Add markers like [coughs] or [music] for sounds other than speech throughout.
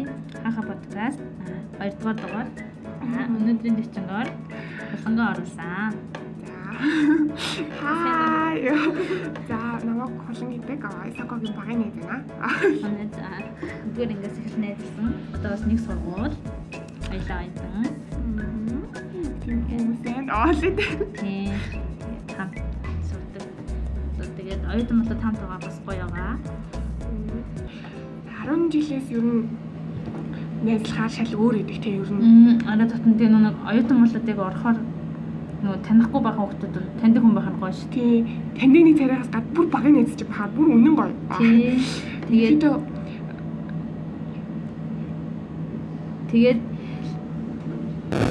Хай хаха подкаст 2 дугаар дугаар өнөөдрийн төчнгөөр буланган оруулсан. Хай. За намайг холон гэдэг Исакогийн багын найз байна. Манай за зүгээр ингээс эхэлнэ гэсэн. Одоо бас нэг сургууль. Аялаа айдан. Тийм хүмүүсээ оолээд. Тийм. Хамт сурдаг. Тэгээд оюутан болоод хамт байгаа бас гоё байгаа. 10 жилээс ер нь найзлахаар шал өөр идэг те ер нь. Араа татан тийм нэг оюутан яг орохоор нөгөө танихгүй байгаа хүмүүс таньдаг хүн байх нь гоё шүү. Тий. Таньдаг нэг царайгаас гад бүр багын найз чи бахаар бүр үнэн гоё. Тий. Тэгээд тэгээд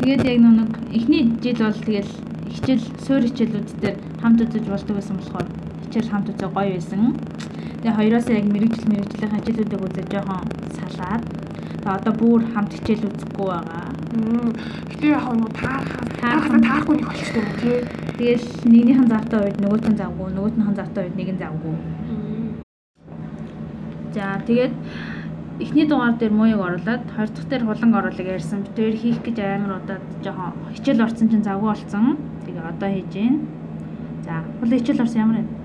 тэгээд яг нэг эхний жил бол тэгэл хичээл суур хичээлүүд дээр хамт үзэж болдог байсан болохоор хичээл хамт үзээ гоё байсан. Тэгээ хоёроосоо яг мэрэгжил мэрэгжлийн хичээлүүдийг үзэж жоохон салаад одоо бүр хамт хичээл үзэхгүй байгаа. Гэтэ яг нэг таарахаа таарахгүй нэг болчихсон юм тий. Тэгэл нэгнийхэн завтай үед нөгөөтөн завгүй, нөгөөтнийхэн завтай үед нэг нь завгүй. За тэгээд эхний дугаар дээр мууийг оруулаад хоёр дахь дээр хуланг оруулаг ярьсан. Тэр хийх гэж амар удаад жоохон хичээл орсон чинь завгүй болсон. Тэгээ одоо хийж гин. За, хулан хичээл орсон ямар вэ?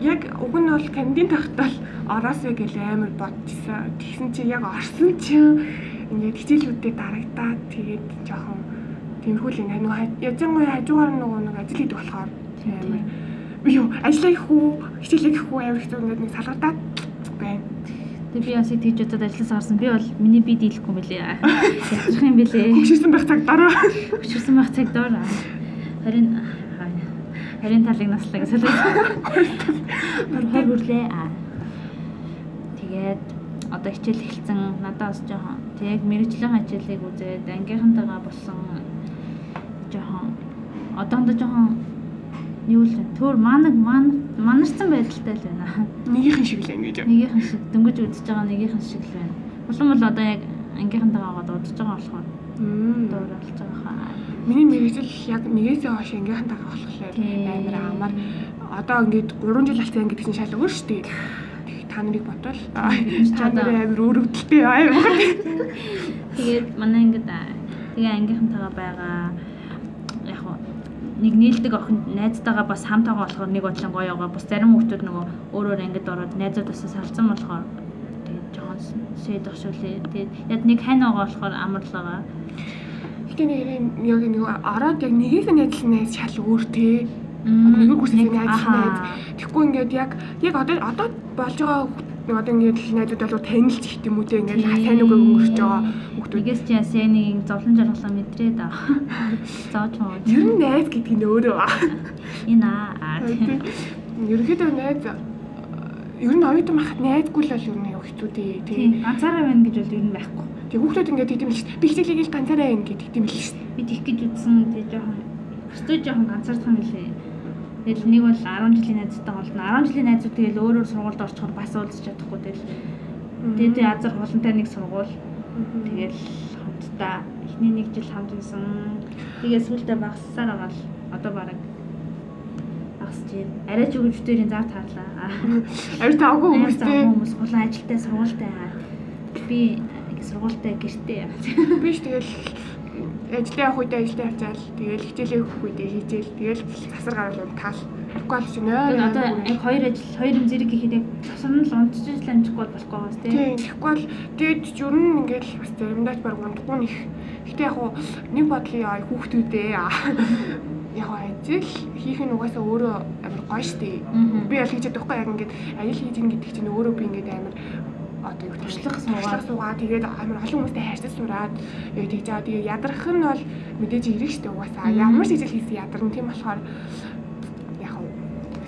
яг уг нь бол кандидат тахтал ороосоо гэл амар бодчихсон. Тэгсэн чи яг орсон чинь ингээд хичээлүүдээ дарагдаад тэгээд жоохон тиймэрхүү л нэг яжангуй хажуугаар нөгөө нэг ажил хийдэг болохоор амар юу ажиллаа их үү хичээлээ их үү амар хэцүү ингээд нэг салгадаад байна. Тэг би бас тийж удаад ажиллаж харсан. Би бол миний би дийлэхгүй мөлий. Ядрах юм бэлээ. Хөшөрсөн байх цаг дараа. Хөшөрсөн байх цаг дараа. Харин Харин талыг наслаа гэж солиод. Хор хүрлээ. Одоо хичээл эхэлсэн надад бас жоохон тэг мэрэгжлийн хичээлийг үзээд ангийнхантайгаа болсон жоохон одоондоо жоохон юу л төр манаг манарсан байдалтай л байна. Нэгийнхэн шиг л ингэж. Нэгийнхэн шиг дөнгөж үзэж байгаа нэгийнхэн шиг л байна. Улам бол одоо яг ангийнхантайгаа удаж байгаа болохоор дууралж байгаа хаа. Миний мэрэгжил яг нэгээсээ хойш ангийнхантайгаа болохоор амар амар одоо ингээд 3 жил алцсан гэдэг чинь шал өөр шүү дээ. Та нарыг бодвол та нар амар өрөвдөлтэй амар. Тэгээд манай ингээд тэгээ ангийнхантайгаа байгаа яг нэг нийлдэг охин найзтайгаа бас хамтайгаа болохоор нэг бодлон гоё байгаа. Бас зарим хүмүүс нөгөө өөрөөр ангид ороод найзуудаас салцсан болохоор тэгээд жоохон сэдэх шүүлээ. Тэгээд яг нэг хань байгаа болохоор амарлага. Гэтэ нэг яг нэг ороод яг нэгээс найзлсан найз шал өөр те нэг үсгийн найз найз. Тэгэхгүй ингээд яг яг одоо одоо болж байгаа нэг одоо ингээд найзууд бол танилж их юм үү те ингээд сайн үгүй өнгөрч байгаа хүмүүс. Нэгээс чи ясаа нэг зовлон жаргалаа мэдрээд аа. [laughs] Зааж маа. Ер нь найз гэдэг нь өөрөө ба. Энэ аа. Ерөнхийдөө найз ер нь оюутан махад найзгүй л бол ер нь хэцүү дээ. Тийм. Ганцаараа байна гэж бол ер нь байхгүй. Тэг хүүхдүүд ингээд тийм л би хичээлийг л ганцаараа байна гэдэг тийм л шүү. Би тийх гэж үзсэн тий жоохон өстой жоохон ганцаардах юм лээ. Тэгэл нэг бол 10 жилийн найзтай болно. 10 жилийн найзууд тэгэл өөр өөр сургуульд орчихоор бас уулзч чадахгүй тэгэл. Тэгээд азар хулантай нэг сургууль. Тэгэл хамтдаа эхний нэг жил хамт байсан. Тэгээд сүүлдээ багассаар байгаа л одоо бараг багасч байна. Арай ч өгөвчдэрийн зав таарлаа. [laughs] Арай таагүй хүмүүс тийм хүмүүс хулан ажилтай сургуультай. Би сургуультай гэртээ. Би ч тэгэл ажлын явах үедээ ажилдаа явцаал тэгэл хичээлээ өгөх үедээ хийжээл тэгэл засар гараад юм таал болохгүй л чинь нөө одоо яг хоёр ажил хоёр юм зэрэг гэхэд яг засар нь л унтчих л амжихгүй болохгүй байгаас тийм тэгэхгүй л тэгээд ер нь ингээл бас заримдаач баг унтахгүй нэх. Гэтээ яг нэг бодлоо яа хүүхдүүдээ [laughs] яг ажил хийх нь угаасаа өөрөө амар гоё штий би аль хийж чадахгүй яг ингээд ажил хийж ин гэдэг чинь өөрөө би ингээд амар одоо юу туршлах суугаад суугаа тэгээд амар олон хүмүүстэй хайрцаж сураад яг тэгж байгаа. Тэгээд ядрах нь бол мэдээж ирэх штеп угаасаа. Ямар ч хичээл хийсэн ядарна тийм болохоор яг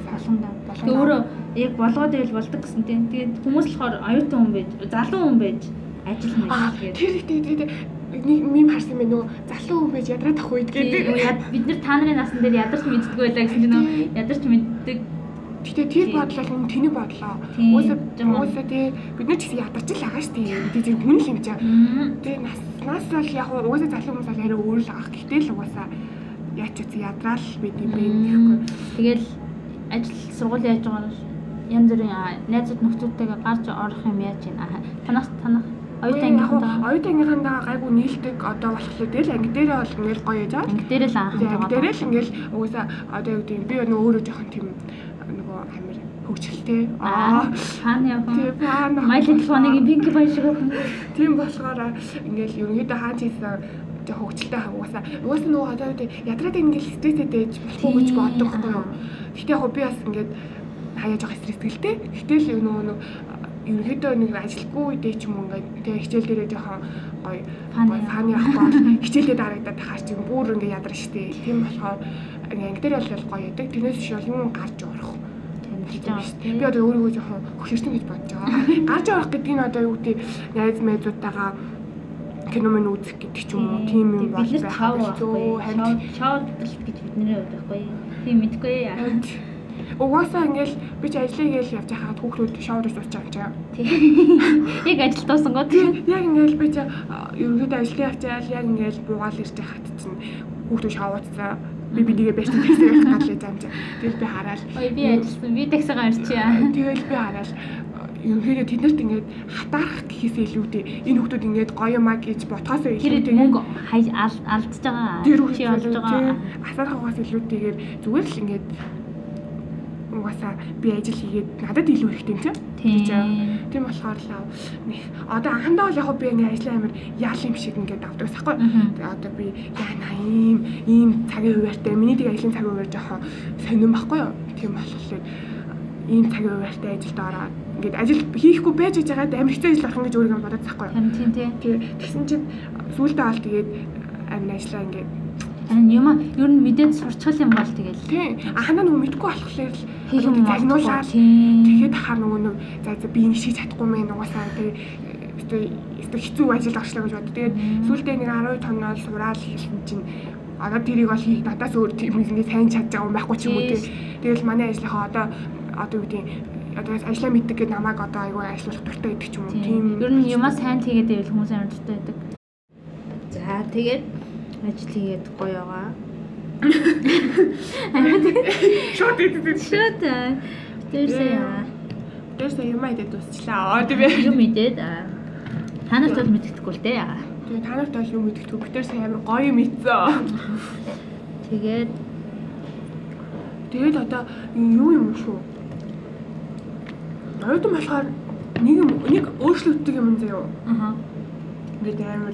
болгондоо. Тэгээд өөрөө яг болгоод байл болдог гэсэн тийм. Тэгээд хүмүүс болохоор оюутан хүн байж, залуу хүн байж ажил хийж тэгээд. Тэр тэгээд тэгээд нэг мим харсан мэн нөгөө залуу хүн байж ядраад ах үед гэдэг. Бид нар та нарын насн дээр ядарч мэддэггүй байлаа гэсэн чинь нөгөө ядарч мэддэг Гэтэ тэр бодлоо нь тэний бодлоо. Уусаа уусаа тий бид нар ч гэсэн ядарч л байгаа шүү дээ. Бид тийм хүн л юм чаа. Тэгээ нас нас бол яг уусаа залуу хүмүүс бол арай өөр л ах. Гэтэ л уусаа яач чи ядраал бид юм бэ гэхгүй. Тэгэл ажил сургууль яаж байгаа янз бүрийн аа, найзууд нөхцөлтэйгээ гарч орох юм яаж байна? Танах танах оюутан ангийнхаа оюутан ангийнхаа гайгүй нийлдэг одоо болохоор тэгэл анги дээрээ бол ингээл гоё яж байгаа. анги дээр л анх Анги дээрээ л ингээл угаасаа одоо юу гэдэг би нөгөө өөрөө жоохон тийм хөгжилтэй. аа хаана явах тийм. My Little Pony-гийн Pinkie Pie шиг байна. Тийм болохоор ингээл ерөнхийдөө хаач хийсэн тэг хөгжилтэй хаа угаасаа угаасаа нөгөө юу ядраад ингээл стресстэй дэж болохгүй гэж боддог байхгүй юу. Гэтэ яг би бас ингээд хаяа жоох стрессгэлтэй. Гэтэл нөгөө нөгөө ерөнхийдөө нэг ажилгүй үедээ ч юм ингээд тэг хичээл дээрээ жоохон гоё гоё фаны авахгүй хичээлдээ дарагдаад тахаар чи бүр ингээд ядар штэ. Тийм болохоор ингээд анги дээр бол гоё ядаг. Тэрнээс бол юм гарч орох. Тэмдэж байгаа шүү Би дээ. одоо өөрийгөө жоохон хөшөртөн гэж бодож байгаа. [laughs] Гарч орох гэдэг нь одоо юу гэдэг найз найзуудтайгаа кино мэн үзэх гэдэг ч юм уу тийм юм бол байх байхгүй. харин Чав гэж бидний хувьд байхгүй. Тийм мэдгүй яа. угаасаа ингээл би ч ажлыг гээл явж байхад хүүхдүүд шоурж сууж байгаа чи. [laughs] Яг ажил дуусан гоо Тийм тийм. яг ингээл би ч ерөнхийдөө ажлын явчаал яг ингээл буугаал ирж байхад чинь хүүхдүүд шоурцсан би бидигээ бэст такси явах гал яж юм чи. Тэгэл би хараад Ой би ажилласан. Би таксигаа ирчихье. Тэгэл би хараад ерөнхийдөө тэднэрт ингээд хатаарах гэхээсээ илүүтэй энэ хүмүүс ингээд гоё маа гэж ботхоосоо илүүтэй мөнгө хай- ал- алдчихж байгаа. тэр Чи олж байгаа. асархагаас илүүтэйгээр зүгээр л ингээд угаасаа би ажил хийгээд надад илүү хэрэгтэй юм чинь. Тийм. Тийм болохоор л нэг одоо анхандаа бол яг би нэг ажлын амир яал юм шиг ингээд авдаг. Тэгээ одоо би яана ийм ийм цагийн хуваартай миний тэг ажлын цагийн хуваар жоохон сонирн байхгүй юу. Тийм болохоор ийм цагийн хуваартай ажилд ороод ингээд ажил хийхгүй байж байгаад амир хэцүү ажил болох гэж өөрийгөө бодож. Харин тийм тийм. Тэгсэн чинь сүүлдээ бол тэгээд амир ажиллаа ингээд юм ер нь мэдээд сурчгал юм бол тэгэл тийм анхандаа нөгөө мэдгүй болохоор л хийх юм Тийм. тэгэхэд хаа нөгөө нэг за за би нэг шиг чадахгүй мэн угаасаа тэгээ өстой хэцүү ажил орчлоо гэж бод. Тэгээд сүүлдээ нэг 12 тонноо сураад хэлсэн чинь одоо тэрийг бол хийх надаас өөр тийм ингэ сайн чадж байгаа юм байхгүй ч юм уу тий. Тэгэл манай ажлынхаа одоо одоо юу гэдэг одоо ажлаа мэддэг гэдэг намайг одоо айгүй ажиллах дуртай гэдэг ч юм уу. Тийм. Ер нь юмаа сайн хийгээд байвал хүмүүс амар дуртай байдаг. За тэгээд ажил хийгээд гоё байгаа. Шот идэв. Шот. Тэрсээ яа. Тэрс юм айдад дуусчлаа. Аа тийм ээ. Юм мэдээд аа. та нарт бол мэддэхгүй л дээ. Тэгээ та нарт бол юм мэддэг. Би тэр сайн амар гоё мэдсэн. Тэгээд Тэгээд одоо юу юм шүү. Оюутан болохоор нэг юм нэг өөрчлөгддөг юм заяа. аха. Ингээд амар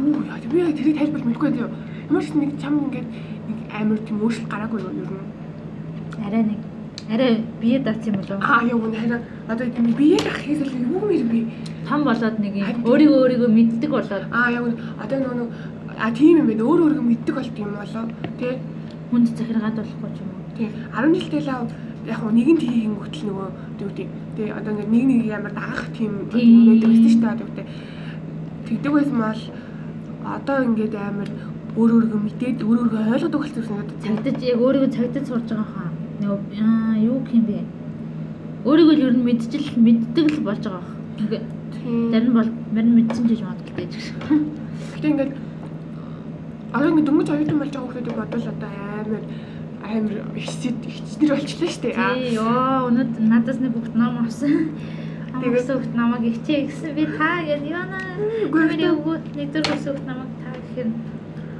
юу яа би яг тэрийг тайлбарлаж мэдэхгүй заяа. Ямар ч нэг чам ингээд нэг амар тийм өөрчлөлт гараагүй юу ер нь. Арай нэг арай бие дац юм болов. Аа яа үнэ хараа одоо тийм биеэ дахихээс л юу мэр би. Том болоод нэг өөрийгөө өөрийгөө мэддэг болоод Аа яа үнэ одоо нөгөө а тийм юм байна. Өөр өөргөө мэддэг болт юм болоо. Тэ хүнд захиргаад болохгүй ч юм уу. тий 10 жилтэй л яг нэгэн тгийн гүтэл нөгөө гэдэг. Тэ одоо ингээд нэг нэг амар дагах тийм Тийм. байдаг байсан шүү дээ. Тэгдэг байсан бол одоо ингээд амар өөр өөргөө мэдээд өөр өөргөө ойлгодог болсон юм надад. Цагдаж яг өөрийгөө цагдаж сурж байгаа хаа. Аа юу гэх юм бэ? Өөрийгөө л ер нь мэдчил мэддэг л болж байгаа хаа. Зарим бол зарим мэдсэн ч гэж магадaltaй ч гэсэн. Гэтэ ингээд одоо ингээд дөнгөж оюутан болж байгаа хүмүүсийг бодвол одоо амар амар ихсэд ихчнэр болчихлоо шүү дээ. Аа. Тий, ёо, өнөөд надаас нэг бүгд ном авсан. Тэгээд- бүгд намайг ихчээ гэсэн би та гэж яана. Үгүй Гэмээр өгөө нэг дөр бүсгт намайг та гэхээр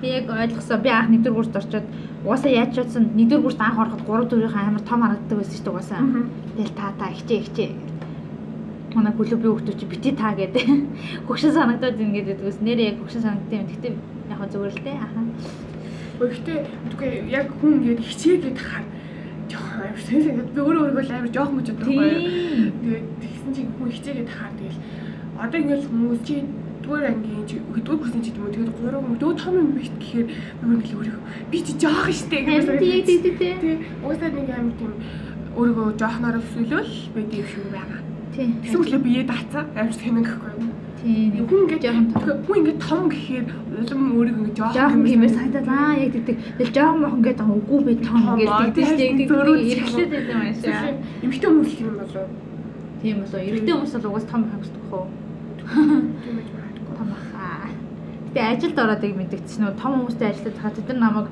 би яг ойлгосоо би анх нэг дөр бүрт орчоод угаасаа яаж ч утсан нэг дөр бүрт анх ороход 3 дөрвийн амар том харагддаг байсан шүү дээ угаасаа. Тэгэл та та ихчээ ихчээ. Манай клуб хүүхдүүд чи бити та гэдэг. [laughs] Хөгшин санагдаад ингээд байдгаас нэрээ яг хөгшин санагдсан юм. Гэтэ яг зүгээр л дээ. Аха. Гэхдээ үгүй яг хүн ингээд хичээгээд хахаар амар sense ингээд би өөрөө өөрийгөө л амар жоохон гэж боддог байхгүй. Тийм. Тэгээд тэгсэн чинь хүн хичээгээд хахаар тэгэл одоо ингээд хүмүүс чи дөрөв ангийн чи хөдөлгөөр хүрсэн ч юм тэгээд гурав хүн дөө том юм бишт гэхээр би ингээд өөрийгөө би чи жоохон штэ Харин тийм яг тийм тийм. Тэг уусаад нэг амар тийм өөрийгөө жоохноор өсвөлөл байдаг юм шиг байгаа. Тийм. Тэгсэн мэтлээ бие даацаа амар сонин гэхгүй. Тийм. Хүн ингээд жоохон том. тэгэхээр хүн ингээд том гэхээр улам өөрийгөө ингээд жоохон Жохон гэмээр гэмээр санагдаад аа яг тэгдэг. Тэгэл жохон мохон гэдэг аа үгүй би том гэж аа, тэгдэг эргэлээд байдаг юм аашаа. Эмэгтэй хүмүүс юм болоо. Тийм болоо. Эрэгтэй хүмүүс бол угаас том хагсдах хөө. Тийм байж магадгүй. Том ахаа. Гэтэ ажилд ороод яг мэдэгдсэн нөө том хүмүүстэй ажиллаад хаа тэд нар намайг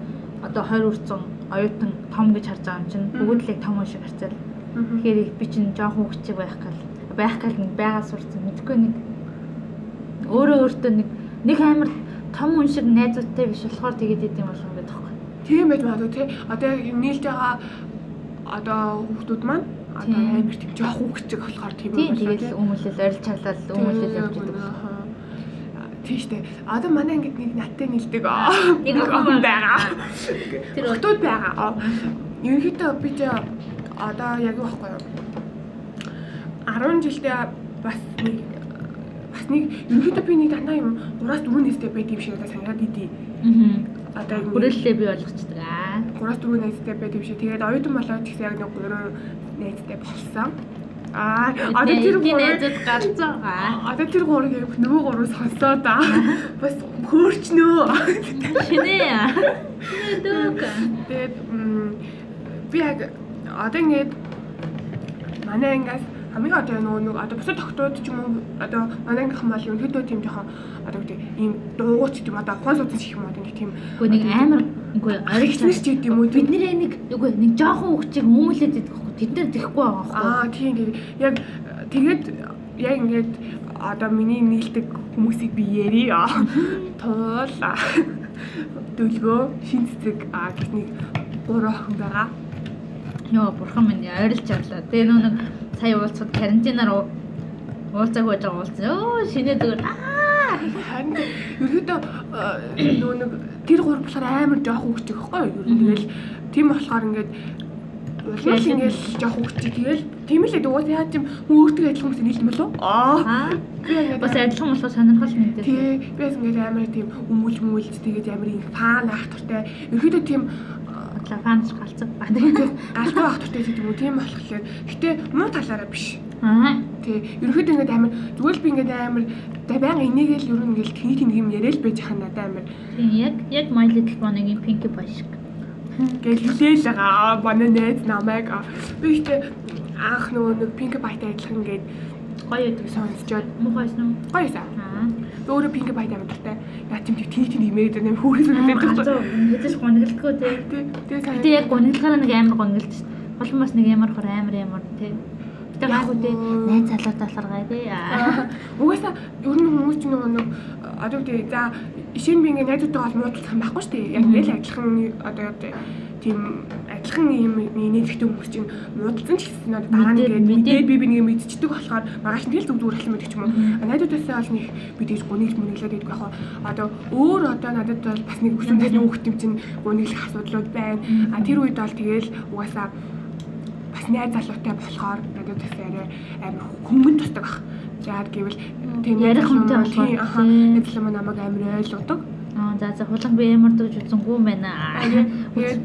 одоо 20 хүрсэн оюутан том гэж харж байгаа юм чинь бүгд л яг том шиг харцал. Тэгэхээр би чинь жоохон хөвчөг байх гал байх гал нэг байгаа сурцсан мэдгүй нэг өөрөө өөртөө нэг нэг амар том хүн шиг найзуудтай биш болохоор тэгээд идэм болов гэдэг байхгүй. Тийм байж магадгүй тий. Одоо нийлж байгаа одоо хүүхдүүд маань одоо амар тийм жоох хүүхчиг болохоор тийм Тийм тэгээд өмөлөл орилж чалаад өмөлөл явж байгаа. Тийм штэ. Одоо манай ингээд нэг наттай нийлдэг Нэг охин байгаа. Тэр Хотод байгаа. Ерөнхийдөө би тэ одоо яг юу байхгүй юу? 10 жилдээ бас нэг бас нэг ерөнхийдөө би нэг дандаа юм 3-4 нэстэй байд юм шиг надад санагдаад идэв. Аа. Одоо яг Хүрээллээ би болгочдөг аа. 3-4 найзтай байд юм шиг. Тэгээд оюутан болоод ч гэсэн яг нэг 3 найзтай болсон. Аа, одоо тэр найзууд гарцсан аа. одоо тэр гурав яг нөгөө гурав сонсоод аа. Бас хөөрчнөө. Шинэ. Дөг. Тэгээд би яг одоо ингээд манай ингээс хамгийн одоо нөгөө нэг одоо бусад тогтоод ч юм уу одоо манай ангийнхан мал ерөнхийдөө тийм жоохон одоо гэдэг ийм дуугууч гэдэг одоо ухаан судас шиг юм одоо нэг тийм Үгүй нэг амар үгүй ориг Аригчнээс ч гэдэг юм уу бид нэрээ нэг үгүй нэг жоохон хөвчийг өмүүлээд идэх байхгүй тэд нар тэхгүй байгаа байхгүй. Аа тийм тийм яг тэгээд яг ингээд одоо миний нийлдэг хүмүүсийг би ярия. Туул дөлгөө шин цэцэг аа гэх нэг гурван охин байгаа. Йоо бурхан минь ойрлж авлаа. Тэгээ нөө нэг сая уулзахад карантинаар уу- уулзаагүй байж байгаа уулзсан. Өө шинэ зүгээр аа Харин ерөөдөө нөгөө нэг тэр гурав болохоор амар жоох хөвгчтэй байхгүй юу? Ер нь тэгэл тийм болохоор ингээд Улмал ингээл жоох хөвгчтэй тэгэл тийм л уус яа тийм өөртөө адилхан хүмүүс нийлэн болов? Аа. аа Би ингээд бас адилхан болохоо сонирхол мэдээ. Тэгээ би бас ингээд амар тийм өмүүлж мүүүлж тэгээд амар их фан ах туртай. Ерөөдөө тийм Бодлоо фанч галцсан. Аа [laughs] тэгээ. галтай ах туртай гэдэг юм уу? Тийм болохоор гэтээ муу талаараа биш. Аа Тий. Ерөөдөө ингээд амар зүгээр л би ингээд амар за байнга энийгээл ер нь ингээд тэний тэнийг юм яриад байж хаа надад амар тийм яг яг My Little Pony-гийн Pinkie Pie шиг. Гэл хүлээл байгаа. Манай найз намайг би ихтэй анх нөгөө нэг пинк байтай адилхан ингээд Гоё өгдөг. сонсчоод Мухайс нь. гоёсаа. Аа. Би өөрөө пинк байтай амар дуртай. Яа тийм тийм тийм нэмээд. Хүүхээс үнэтэй Галзуу дуртай. хэзээс гонглдгоо те. Тий. Тэгээ сайн. Гэтэ яг гонглдгаараа нэг амар гонглд шүү дээ. Болон бас нэг ямар хор амар ямар те. Гэтэ Яг уу. Найз залуутай болохоор гай. Аа. Угаасаа ер нь хүмүүс чинь нөгөө нэг одоо тий за ишин би ингээд найзуудтайгаа бол муудалцах юм байхгүй шүү дээ. Яг нэг л адилхан одоо тийм адилхан юм нээлттэй хүмүүс чинь муудалцсан ч гэсэн одоо дараа нь ингээд мэдээд- би би нэг мэдчихдэг болохоор маргааш нь тэгэл зүг зүгээр хэлсэн байдаг ч юм уу. Найзуудаасаа бол нэг би тэгж гунигч мөниглээд байдаг яг одоо өөр одоо надад бол бас нэг насны хүүхд юм чинь гуниглах асуудлууд байна. А тэр үед бол тэгэл угаасаа бас найз залуутай болохоор надад бас арай амар хөнгөн тусдаг ах. Яагаад гэвэл тийм Ярих тийм болохоор, найз залуу маань намайг амар ойлгодог. За за хулан би ямар дэж үзэнгүй юм байна.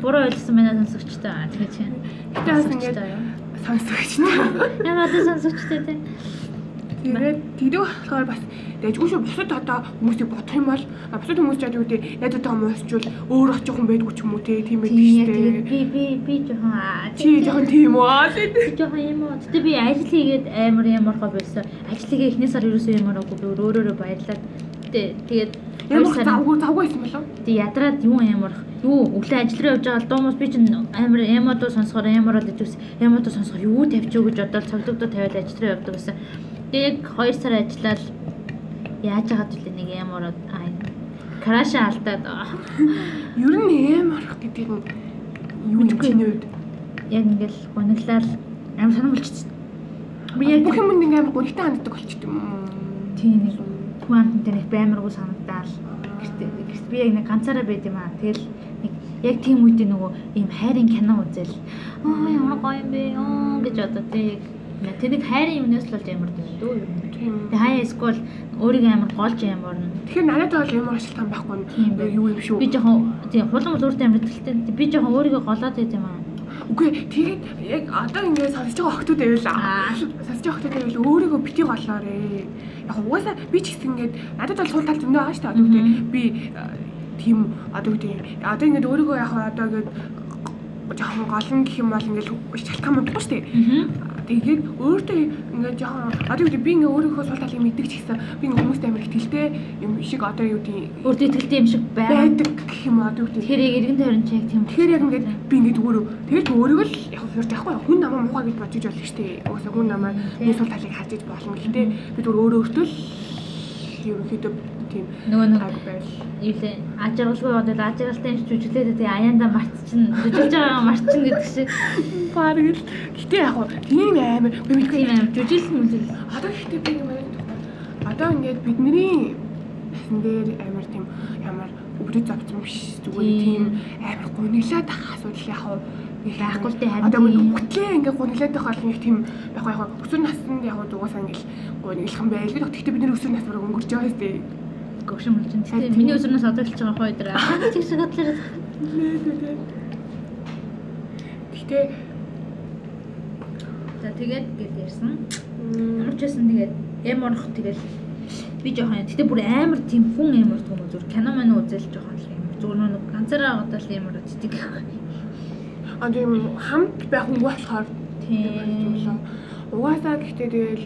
Буруу ойлгосон байна сонсогчтой. Тэгээ чинь. Гэтэ бас ингээд сонсогч нь. Ягаад одоо сонсогчтой те. Тэгээд тэгдэг болохоор бас тэгж үгүй шүү бусад одоо хүмүүсийг бодох юм бол бусад хүмүүс ч одоо үүдээ найзуудтайгаа муусчвал өөр очих хүн байдгүй ч юм уу те тийм байх те. тэгээд би би би жоохон. Чи жоохон тийм үү жоохон юм уу. Гэтэ би ажил хийгээд амар ямархаа байсан. Ажил хийгээ эхний сар ерөөсөө ямараагүй би өөрөөрөө баярлаад. Тэ тэгээд Ямар завгүй завгүй байсан болов? Тэг ядраад юу ямарх. Юу өглөө ажил руу явж байгаа л дуумас би чинь амар ямадуу сонсохоор ямараад идвс. Ямадуу сонсохоор юу тавьчих гэж бодоод цогцогдоо тавиад ажил руу явдаг гэсэн. Тэг яг 2 сар ажиллаад яаж яагаад вэ нэг ямараад аа краша алдаад аа. Ер нь амар гэдэг нь юу юм Мэдгүй. чиний үед? яг ингээл гониглал амар сонирм болчихсон. Би яг бүх юмд ингээм гонхтой ханддаг болчихд юм. тийм нэг хүн амттай нэг баймаргүй санагдаал. Гэрт би яг нэг ганцаараа байд юм аа. Тэгэл нэг яг тийм үедээ нөгөө ийм хайрын кино үзэл. Аа ямар гоё юм бэ? Аа гэж одоо тэг. Тэнийг хайрын юмнаас л болж юм дөө юм. Тэг хаяа скул өөрийгөө амар голж ямар нь. Тэгэхээр надад бол ямар ашигтай байхгүй байх. юу юм шүү. Би жоохон тийм хулан бол өөртөө амар ихтэй. Би жоохон өөрийгөө голоод байд юм аа. Үгүй тэгээд яг одоо ингээд сонсож байгаа охтууд байвала. Аа. Сонсож байгаа охтууд байвал өөрийгөө бити голоорой. Яг угаасаа би ч гэсэн ингээд надад бол сул тал зөндөө байгаа шүү дээ. Одоо үгүй би тийм одоо үгүй одоо ингээд өөрийгөө яг одоо ингээд жоохон голн гэх юм бол ингээд шалтгаан мэдгүй шүү дээ. Тэгээд өөртөө ингээд жоохон одоо гэдэг би ингээд өөрийнхөө сул талыг мэддэг ч гэсэн би ингээд хүмүүст амар ихтэй юм шиг одоо юу гэдэг Өөртөө итгэлтэй юм шиг байдаг гэх юм одоо гэдэг Тэгэхээр яг эргэн тойрон чи яг тийм. Тэгэхээр яг ингээд би ингээд өөрөө тэгээд өөрийгөө л яг хэрэг яахгүй хүн намаа мухаа гэж бодож шүү дээ. Уусаа хүн намаа миний сул талыг харж иж болно. Гэхдээ би зүгээр өөрөө өөртөө л ерөнхийдөө тийм Нөгөө нэг байл. юу лээ ажиглалгүй бодвол ажиглалтай чүжлээд тэгээ аяанда марцчин жүжиглж байгаа марцчин гэдэг шиг. Баг л. Гэтээ яг хуу тийм амар. Би мэдгүй. Аим жүжиглэн үлээл Одоо ихтэй би юм байна. Одоо ингээд бидний насан дээр амар тийм ямар өвдөж завцсан биш. Зүгээр тийм. амар гуниглаад ах асуудал яг хуу Байхгүй л дээ, харин Одоо хөтлөө ингээд гуниглаад байх бол нэг тийм яг яг өсвөр наснд яг дуусаа ингээд гуниглах юм байлгүй. Гэхдээ бид нэр өсвөр нас бараг өнгөрч байгаа сте. гөвшин Харин тийм. Тийм. миний өсвөрнөөс одоо хэлж байгаа хоёр дээр тийм шиг бодлоо. Гэхдээ за тэгээд гээд ярьсан. Ямар ч байсан тэгээд эм орох тэгэл би жоохон гэтээ бүр амар тийм хүн амар түм зүгээр кино мань үзэл жоохон л юм зүгээр нэг ганцаараа гадаал амар үздэг аа тийм хамт байх хүн болохоор тийм Угаасаа гэхдээ тэгэл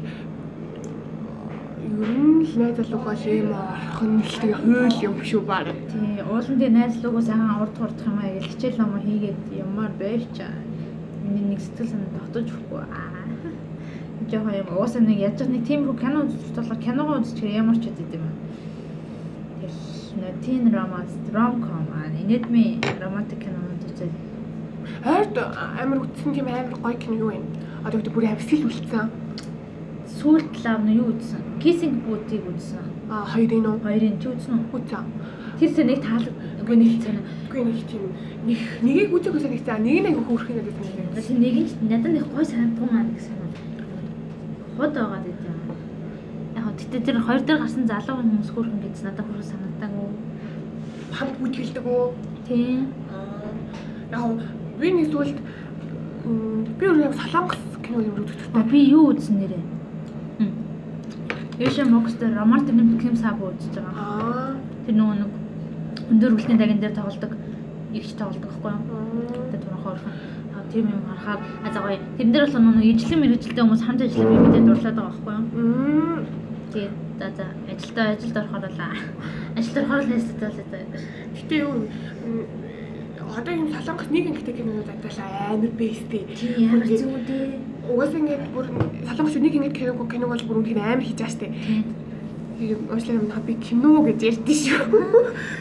ер нь л найз залуу бол юм орох нь л тэгээ хууль юм шүү баг. Тий, уулын дээр найзлуугаа сайхан урд хурдах юм аа гэл хичээл номоо хийгээд юмар байвч миний нэг сэтгэл санаа дотож өгөхгүй аа. Жохоо юм уусаа нэг яаж нэг тиймэрхүү кино үзэж болохоор киногоо үзчихээр ямар ч үдэд юм. Тэгэл нэ тин романс, ромком аа инедми романтик кино үзэж Ойрд амар үтсэн тийм амар гоё кино юу вэ? Одоо гэдэг бүр амар сэтгэл үлдсэн. сүүлд лав нь юу үзсэн? Kissing Booth-ийг үзсэн. Аа хоёрын уу? Хоёрын чи үзсэн үү? Үтсэн. Тэр сэ нэг таал үгүй нэг цаа. Үгүй нэг тийм нэг нэгийг үзэх гэсэн нэг цаа нэг нэг хөөрөх юм гэдэг юм. Тэр нэг нь надад нэг гой санагдсан маа гэсэн юм. Ход байгаа гэдэг юм. Яг тэгтээ тэр хоёр дээр гарсан залуу хүмүүс хөөрхөн гэж надад хүрэх санагдаагүй. Хамт бүжгэлдэг үү? Тийм. Аа яг би нэг зүйлд би өөр юм солонгос кино юм. А би юу үзсэн нэрээ? Яша Мокстер романтик нэм Ким Сабо үзэж байгаа. Аа. Тэр нөгөө нэг өндөр үлдний даган дээр тоглодог игч тоглодог байхгүй юу? Тэгээд турах хоорхон. Аа тийм юм харахаар а за гоё. Тэрэн дээр бол нөгөө ижлэн мэрэгчлээ хүмүүс хамт ажиллах юм мэдээ дурлаад байгаа байхгүй юу? Тэгээд за за ажилдаа ажилд орохоор л ажилд орохоор л нэстэй л дээ. Гэтэ юу одоо юм солонгос нэг ингэдэг кинонууд адаалаа амар бэстэй. Тийм ямар ч юм дээ. Угаасаа ингэж бүр солонгос нэг ингэдэг киног киног бол бүр үнэхээр амар хийж штэ. Тийм. Тийм уучлаарай минь би кино гэж ярьдээ шүү.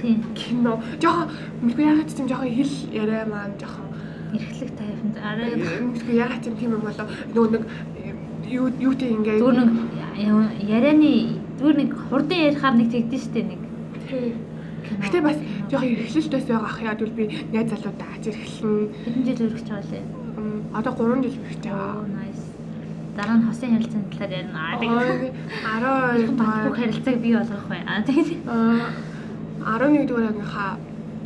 Тийм. Кино. Жохоо мэдгүй ягаад ч юм жохоо хэл яриа маань жохоо Эрхлэг тайван арай мэдгүй ягаад ч юм тийм юм болоо нөгөө нэг юу юутэй ингээ зүгээр нэг ярианы зүгээр нэг хурдан ярихаар нэг тэгдэж штэ нэг. Тий. Гэтэ бас жохоо эрхлэлтэйс байгаа ах яа гэвэл би найз залуудаа аж эрхлэн Хэдэн жил өргөж байгаа лээ. одоо 3 жил бэж байгаа. Дараа нь хосын харилцааны талаар ярина. Аа тэгээд 12 батгүй харилцааг бий болгох бай. Аа тэгээд Аа 11 дугаар ангийнхаа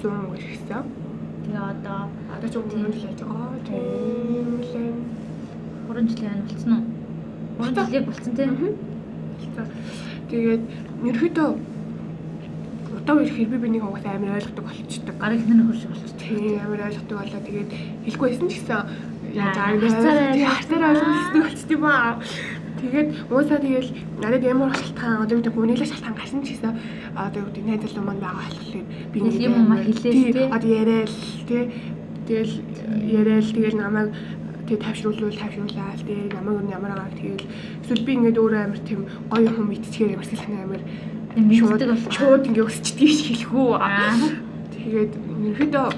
100 мөр ирсэн. тэгээ одоо Одоо ч 3 жил яаж байгаа. Тийм лээ. 3 жилийн ань болцсон уу? 3 жилийг болцсон тийм. Тэгээд ерөөдөө удаа ирэхээр би бинийг угаасаа амар ойлгодог болчихдог. Гарыг хинэн хурж болчих. Тийм амар ойлгодог болоо тэгээд хэлэхгүй байсан ч гэсэн яаж ойлгох. харцаараа ойлгодог болчихд юм аа. Тэгээд уусаа тэгэл надад ямар шалтгаан одоо юу гэдэг үнэлэх шалтгаан гарсан ч гэсэн одоо юу гэдэг найз залуу маань байгаа болохоор би Тэгэл юм уу хэлээс, тий, одоо яриад тий тэгэл яриад тэгэл намайг тэг тавшруулвал тавшруулаад тэг намайг юу ямар агаар тэгэл эсвэл би ингээд өөрөө амар тийм гоё хүн мэдчихээр ямар сэтгэл санаа амар Бол. шууд ингээ өсчдгийг хэлэхүү Аа. тэгээд ерөөдөө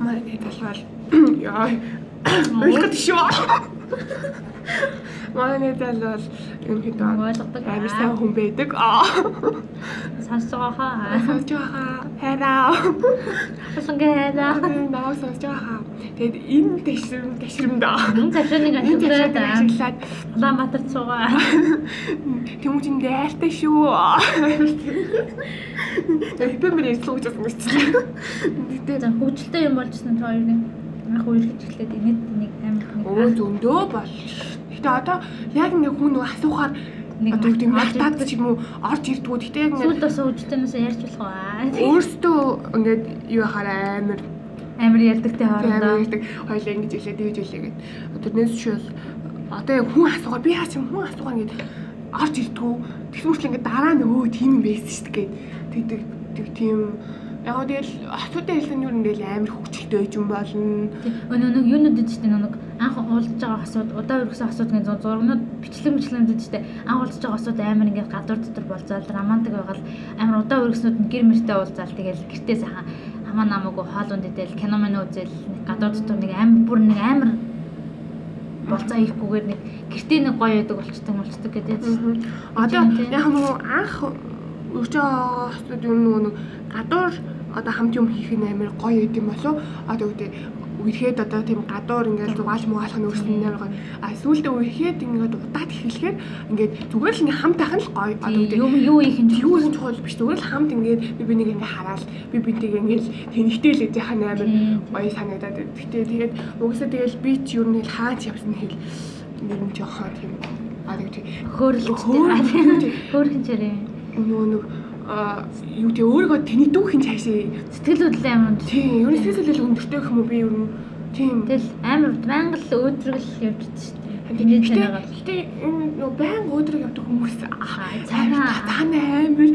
манай талбар [clears throat] яа ойлгох шүү манай тал бол ерөөдөө Ойлгодог. амар сайн хүн байдаг Сонсож байгаа сонсож байгаа хайраа Хасан гээдаа. намайг сонсож байгаа тэгээд энэ Мөн цашааныг энэ тэшрэмдээ ашиглаад ашиглаад Улаанбаатар цугаа. Тэмүүжин дайртай шүү. [laughs] Хэпэмэр ярьсан гэж байна шүү. Гэтэ хөгжилтэй юм болжсэн тэр хоёрын анх үерхэж эхлээд инээд нэг амар өө нэг зөндөө бол. Гэтэ одоо яг нэг хүн асуухаар Нэг одоо тийм мартаад ч юм уу орж ирдгүү. Гэтэ яг сүүлд ингээд бас хөгжилтэйнээс ярьж болох аа. өөртөө ингээд юу хахаар амар Амар ярьдаг те Тэгээ амар хоорондоо. ярьдаг. Хоёлаа ингэж илээ дээж илээ гэд. Тэрнээс чи бол одоо яг хүн асуугаа би хаач юм хүн асуугаа ингэж орж ирдгүү. Тэгсэн мөрчлөө ингэ дараа нь өө тийм юм байсан шүү дээ гэд. Тэгдэг тэг тийм яг гоо тэгэл хэлсэн нь юу нэгэл амар хөвчлөлтэй байж юм болно. Өнөө нэг юунууд үдчихдээ нэг анх уулзж байгаа асууд удаа өргөсөн асуудгийн зур зургнууд бичлэг бичлэгнүүд үдчихдээ анх уулзж байгаа асууд амар ингээд гадуур дотор болцоод романтик байгаал амар удаа өргөснүүд нь гэр мөртөө уулзаал тэгэл гэртээ сайхан хамаа намаагүй хоолунд идэл кино мэн үзэл гадуур дотор нэг амар бүр нэг амар болцоо хийхгүйгээр нэг гэртээ нэг гоё байдаг болчтой болчтой гэдэг. Одоо яг нөгөө анх өрч байгаа асуудал юм нөгөө нэг гадуур одоо хамт юм хийх нь амар гоё юм болов. Одоо үгүй үерхэд одоо тийм гадуур ингээд зугаалж мугаалах нь өөрснөө амар гоё. А сүүлдээ үерхэд ингээд удаад эхлэхээр ингээд зүгээр л ингээд хамт нь л гоё. Одоо үгүй Юу юу их юм юу юм чухал биш зүгээр л хамт ингээд би бинийг ингээд хараад би бинтийг ингээд тэнхтэй л яах нь амар гоё санагдаад. Гэхдээ тэгээд угсаа тэгээд би ч юу нэг хаач явсан хэл нэр нь жоохоо тийм аа тийм хөөрөлттэй. Хөөрхөн чирээ. нөгөө а юу тий өөрийгөө тэний дүүхэн цаашаа Сэтгэл хөдлөл амар тий ерөнхийдөө л өндөртэй гэх юм уу би ер нь тийм Тэгэл амар байнга л өөдрөг л явж шүү дээ. Гэтэ гэтэ энэ баян өдрөг явдаг хүмүүс Аа, цаанаа цаанаа. амар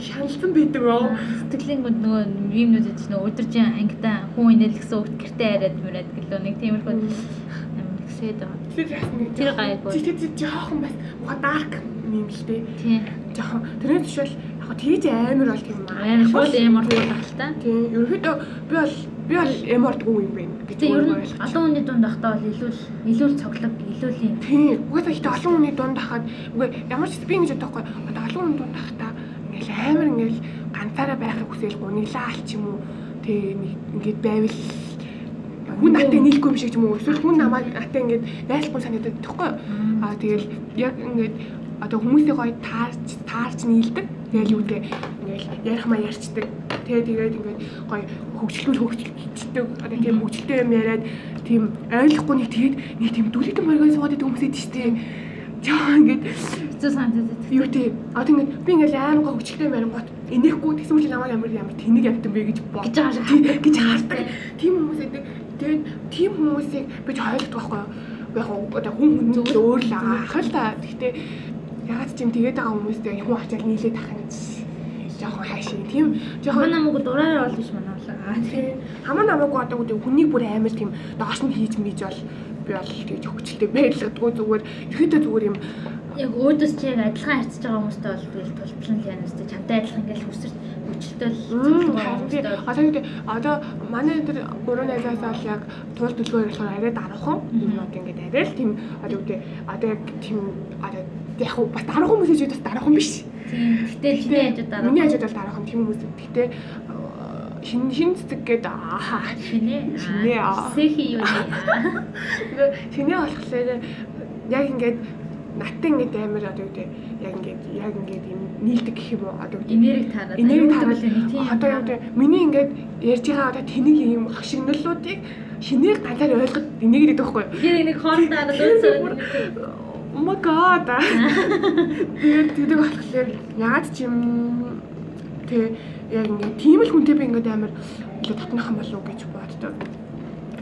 шаналсан байдаг оо Сэтгэлийн гүнд нөгөө юмнууд гэж нөгөө өдөржин ангитай хүн инээлгсэн өгт гэртээ хараад мөрөөд гэлөө нэг тиймэрхүү амар ихсээд байгаа. тэр Тэр гайгүй. тий тий жоохон бас уга дарк юм л дээ Тийм. жоохон тэрнээс тушвал яг тийж амар бол тийм Амар шууд эм ордог тахалтай. тий ерөнхийдөө би бол би бол эм ордгүй юм байна Гэтэ ер нь олон хүний дунд ахтаа бол илүү л илүү л цоглог, илүү л юм. Тийм. Угаасаа ихтэй олон хүний дунд хахад үгүй ямар ч би ингэж бодохгүй. Одоо олон хүний дунд хахта ингээл амар ингээл ганцаараа байхыг хүсэл гуниглаа алч юм уу. Тэг ингээд байвал хүн натаа нийлэхгүй юм шиг ч юм уу. Эсвэл хүн намайг натаа ингээд найзлахгүй санагдаад тэгэхгүй. Аа тэгэл яг ингээд одоо хүмүүсийн гоё таарч таарч нийлдэг. Тэгэл юу гэдэг ингээл ярих маа ярьцдаг. Тэгээ тэгээд ингээд гоё хөгжлөл хөгжлөлттэй одоо тийм хөгжлөлтэй юм яриад тийм ойлгохгүй нэг тэгээд нэг тийм дүлэгдэн моргоо суугаад байдаг хүмүүс идэв штэ. Жаа ингээд Хэцүү санагдаад. юу тий. Одоо ингээд би ингээд аймаг хөгжлөлтэй марингот энэхгүй тэгсэн мэт намайг ямар ямар тэнэг амтан бэ гэж бод. Гэж хардаг. Тий, гэж хардаг. Тийм хүмүүс идэг. Тэгээд тийм хүмүүсийг би ч ойлгодог байхгүй юу? Яг одоо хүн хүн Зүгээр. өөр л ах л та. Гэхдээ ягаад ч юм тэгээд байгаа хүмүүстэй хүн ачаал нийлээд тахна гэж жоохон хайшин. Тийм жоохон намайг дураараа бол биш манаа. Аа тий. Хамаа намаагүй одоо үгүй хүнийг бүр амар тийм доош нь хийж мийж бол би бол тэгж хөвчлөлтэй байлгадгүй зүгээр ихэдэ зүгээр юм яг өөдөөс чи яг адилхан харьцаж байгаа хүмүүстэй бол би тултлан л янаас тэ чамтай адилхан ингээл хүсэр хүмүүстэй бол одоо гэдэг одоо манай тэр гурван найзаас бол яг туул төлгөөр болохоор арай дараахан юм одоо ингээд арай л тийм одоо гэдэг одоо яг тийм одоо яг бас дараахан хүмүүс гэж бас дараахан биш. тийм гэтэл чиний хажууд дараа Миний хажууд бол дараахан тийм хүмүүс. Гэхдээ э, шин шин цэцэг гээд аа. Шинэ Шинэ, сэхи юу нэ? Тэгээ шинэ болохоор яг ингээд наттай ингээд амар одоо гэдэг яг ингээд яг ингээд юм нийлдэг гэх юм уу одоо гэдэг энерги таараад энерги нэг тийм одоо гэдэг миний ингээд ярьж байгаа одоо тэнэг юм хашигналуудыг шинээр ганцаар ойлгоод энийг гэдэг байхгүй юу? тэр нэг хоорондоо өөсөө [laughs] Oh my god. Тэгээд тэгдэг болохоор яагаад ч юм тэг яг ингээд тийм л хүнтэй би ингээд амар илүү татнах юм болов уу гэж боддог.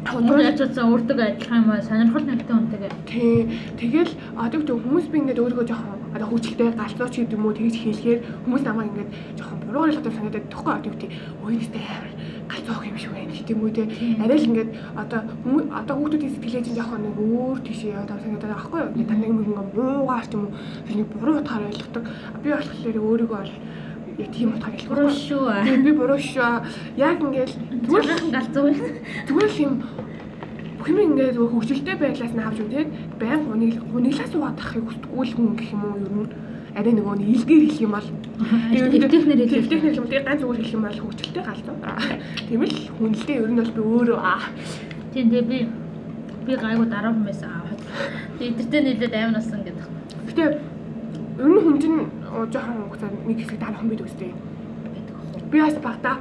Өөр ячаадсан өөртөө адилхан юм аа сонирхол нэгтэй үнтэйгээ Тий. Тэгэл одоо гэдэг хүмүүс би ингээд өөрийгөө жоохон одоо хөвчлөлтэй галзууч гэдэг юм уу тэгж хэлэхээр хүмүүс намайг ингээд жоохон буруу ойлгохтой санагдаад тоххой одоо гэдэг өөрөөсөө амар галзуух юм шиг байна гэх юм уу те. Арай л ингээд одоо одоо хүмүүсийн сэтгэлээ чинь жоохон нэг өөр тийшээ санагдаад байгаа байхгүй юу? Ингээд таныг нэг ингээд муугаар ч юм уу тэрний буруу утгаар ойлгодог. Би болохоор өөрийгөө яг тийм утгаар ойлгохгүй. буруу шүү. Би буруу шүү. Яг ингээд зүгээр л галзуу байна. Зүгээр л юм бүх юм ингээд хөвгөлтэй байдлаас нь авч тэгээд байн гуниг гуниглаас суугаад ахыг хүсдэггүй л хүн гэх юм уу ер нь арай нөгөө нэг илгээр хэлэх юм бол Эвтэхнэр хэлэх. эвтэхнэр юм тэгээд ганц зүгээр хэлэх юм бол хөвгөлтэй галзуу. Тийм л хүнэлтэй ер нь бол би өөрөө аа Тийм тэгээ би би гайгүй дараа хүн байсан аа. Тэгээ эдэртээ нийлээд амар болсон гэдэг. Гэтэ ер нь хүн чинь оо, жоохон хугацаа нэг хэсэг дараахан бид үстэй. Би бас багтаа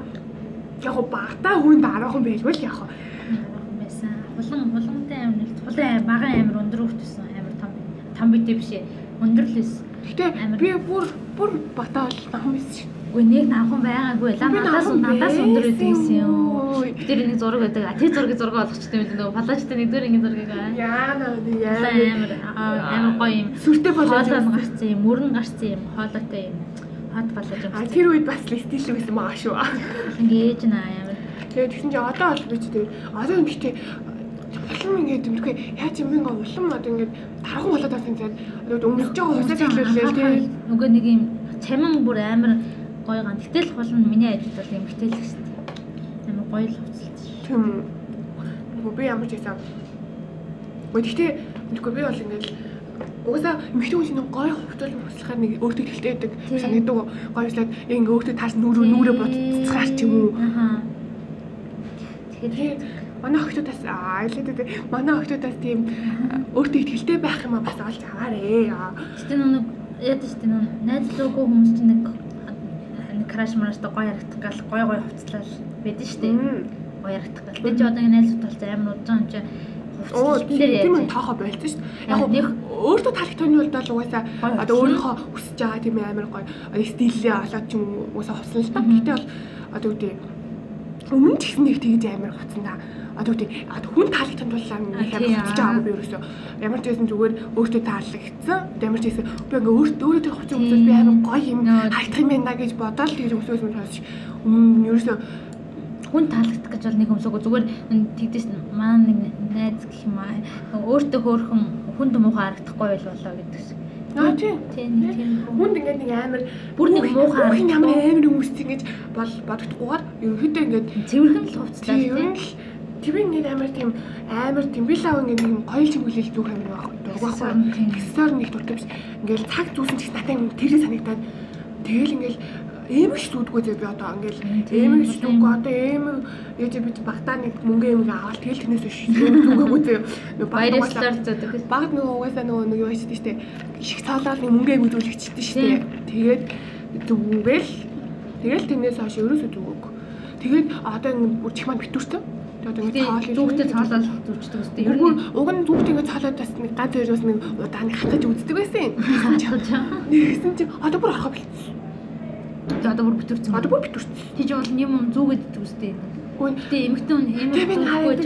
яг багтаа хүн дараахан байлгүй л яг байсан. Хулан хулантай амар нэлт. Хулан бага амар өндөр өртөсөн амар том. Том битэй биш ээ. Өндөр л байсан. Гэтэ би бүр бүр багтаа бол нахан байсан шүү. Үгүй нэг намхан байгаагүй л надаас надаас өндөр байдаг гэсэн юм. Тэр нэг зураг байдаг. А тэр зургийг зураг болгочтой юм л нөгөө палажтай нэг дөр ингэ зургийг аа. Яана яа. амар амар гоё юм. Сүртэй байсан. гарцсан юм, мөрөн гарцсан юм, хоолойтой юм. Хот балаж юм. А тэр үед бас л стил байсан байгаа шүү. Ингээд наа амар. Тэгээд тэгсэн чинь одоо бол би ч тэгээд одоо юм гэхдээ улам ингээд юм тэгэхээр яаж юм ингээ улам одоо ингээд тархан болоод байсан тэгээд одоо өмсөж байгаа хусаад хэлүүлээ тэгээд Нөгөө нэг юм цамин бүр амар гоё ган. Гэтэл хол нь миний ажилд бол юм гэтэл л шүү дээ. Амар гоё л хувцалж. тийм үү. би ямар ч байсан. Гэхдээ гэхдээ би бол ингээд угаасаа эмхтэн хүн чинь гоё хувцал хөслөхөр нэг өөртөө тэлтэй байдаг. Тийм. Санагдав гоёслаад яг ингээ өөртөө тааш нүрөө нүрээ бодцгаар ч юм уу. Ахаа. Тэгэхээр манай охтуудаас аа илээд манай охтуудаас тийм өөртөө ихтэй байх юм а бас олж аваарэ. Аа. Гэтэ яадаг шүү дээ нэг найзлуугүй хүмүүс чинь нэг краш мараштай гоё харагдах гал гоё гоё хувцлал байдэн шүү дээ. Гоё харагдах гал. Тэгээ чи одоо ингэ найз тулц амар удаа юм чи Оо хувцлал тийм үү тоохоо болцсон шүү дээ. Яг нэг өөртөө таалагдтойны бол бол угаасаа одоо хувцлал. өөрийнхөө хүсэж байгаа тийм амар гоё одоо стилээ олоод ч юм уу угаасаа хувцсан л та. Гэтэ бол одоо үгүй өмнө ч гэсэн нэг тэгж амар хувцсан та. Одоо үгүй хүн таалагдтанд бол А, нэг тий, амар хувцаж аа. байгаагүй би ерөөсөө ямар ч байсан зүгээр өөртөө таалагдсан. Ямар ч байсан би ингээ өөртөө өөрөө тэр хувцас өмсөөл би амар гоё юм харагдах юм байна гэж бодоод тэгж өмсөөс юм сонсч өмнө ерөөсөө хүн таалагдах гэж бол нэг юмсаагүй зүгээр тэгдэс маань нэг найз гэх юм аа өөртөө хөөрхөн хүнд муухай харагдахгүй байл болоо гэдэг шиг. Аа тийм. Хүн. Хүнд ингээд нэг амар Бүр нэг муухай харагдахгүй. амар хүмүүстэй ингэж бол бодогдохгүйгээр ерөнхийдөө ингээд Цэвэрхэн л хувцлаа тийм ер тийм. нь л тэр ингээд амар тийм амар тийм би лав ингээд нэг гоё чимгэлэл зүг амар байхгүй тийм. аксессуар нэг дуртай биш ингээд цаг зүүсэн ч надад юм тэрээ санагдаад тэгэл ингээд эмэгч зүудгүй зэ би одоо ингээд эмэгч тийм. зүггүй одоо эмэг яаж би багтаа нэг мөнгө эмэг аваад тэгэл тэрнээс биш зүггүй зэ Баярлалаар зөдөг. Багт нөгөө угаасаа нөгөө нэг юу хийдэг штэ. Их цаалал нэг мөнгө өгүүлэгчтэй штэ. Тэгээд зүгүүгээл тэгэл тэрнээс хойш ерөөсөө зүгөөг. Тэгээд одоо ингэ бүр чих маань битүүртэй. Зүгтээ цаалал зүвчдэг үстэй. Ер нь уг нь зүгт ингэ цаалаад бас нэг ганц хоёроос нэг удаа нэг хатаж үздэг байсан. Нэгсэн чи одоо бүр орхоо болчихсон. Одоо бүр битүүрсэн. Одоо бүр битүүрсэн. Тийж бол юм юм зүгээд үстэй. Үгүй Гэтэ эмэгтэй хүн Тэгээ би эмэг хараад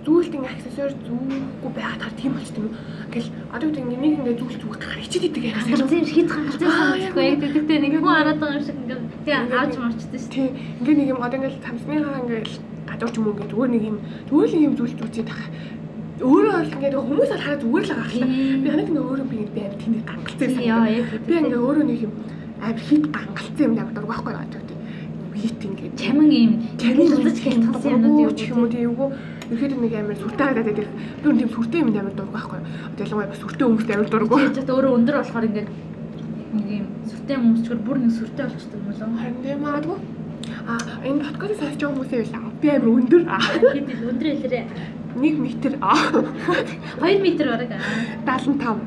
ингээл зүйлтийн аксессуар зүүхгүй байгаад хар тийм болч тийм үү. Ингээл одоо үед ингээ нэг ингээ зүйл зүг гарах ичээд идэг яг Ганцхан хит Аа, санагдахгүй яг тэгтээ нэг хүн хараад байгаа юм шиг ингээд тэгээ авч марчдаг шүү. Тийм ингээ нэг юм одоо ингээл тамсныхаа ингээл гадуур ч юм уу ингээ зүгээр нэг юм зүгээр нэг юм зүйл зүгчээд тах. Өөрөө бол ингээ хүмүүс бол хараад зүгээр л байгаа. Тийм. Би ханад ингээ өөрөө би ингээ амар тийм гангалцсан юм. Яа яг Би ингээ өөрөө нэг юм амар хит гангалцсан юм дург байхгүй байгаа гэдэг. Хит ингээ Чамин юм хязгаарч хэл тулсан юмнууд юу ч юм уу тийм эвгүй ерөөд нэг амар сүртэй хараад байдаг. Би өөр тийм сүртэй юм амар дург байхгүй. Одоо ялангуяа бас сүртэй хүмүүст амар дург. Тэгээд ч өөрөө өндөр болохоор ингээд нэг юм сүртэй хүмүүсчгөр бүр нэг сүртэй болчихдог юм болоо. Харин тийм магадгүй. А энэ подкастыг сонсож байгаа хүмүүсээ байлаа. Би амар өндөр. Хэд ил өндөр хэлээрээ 1 м. Аа 2 м бараг аа. 75.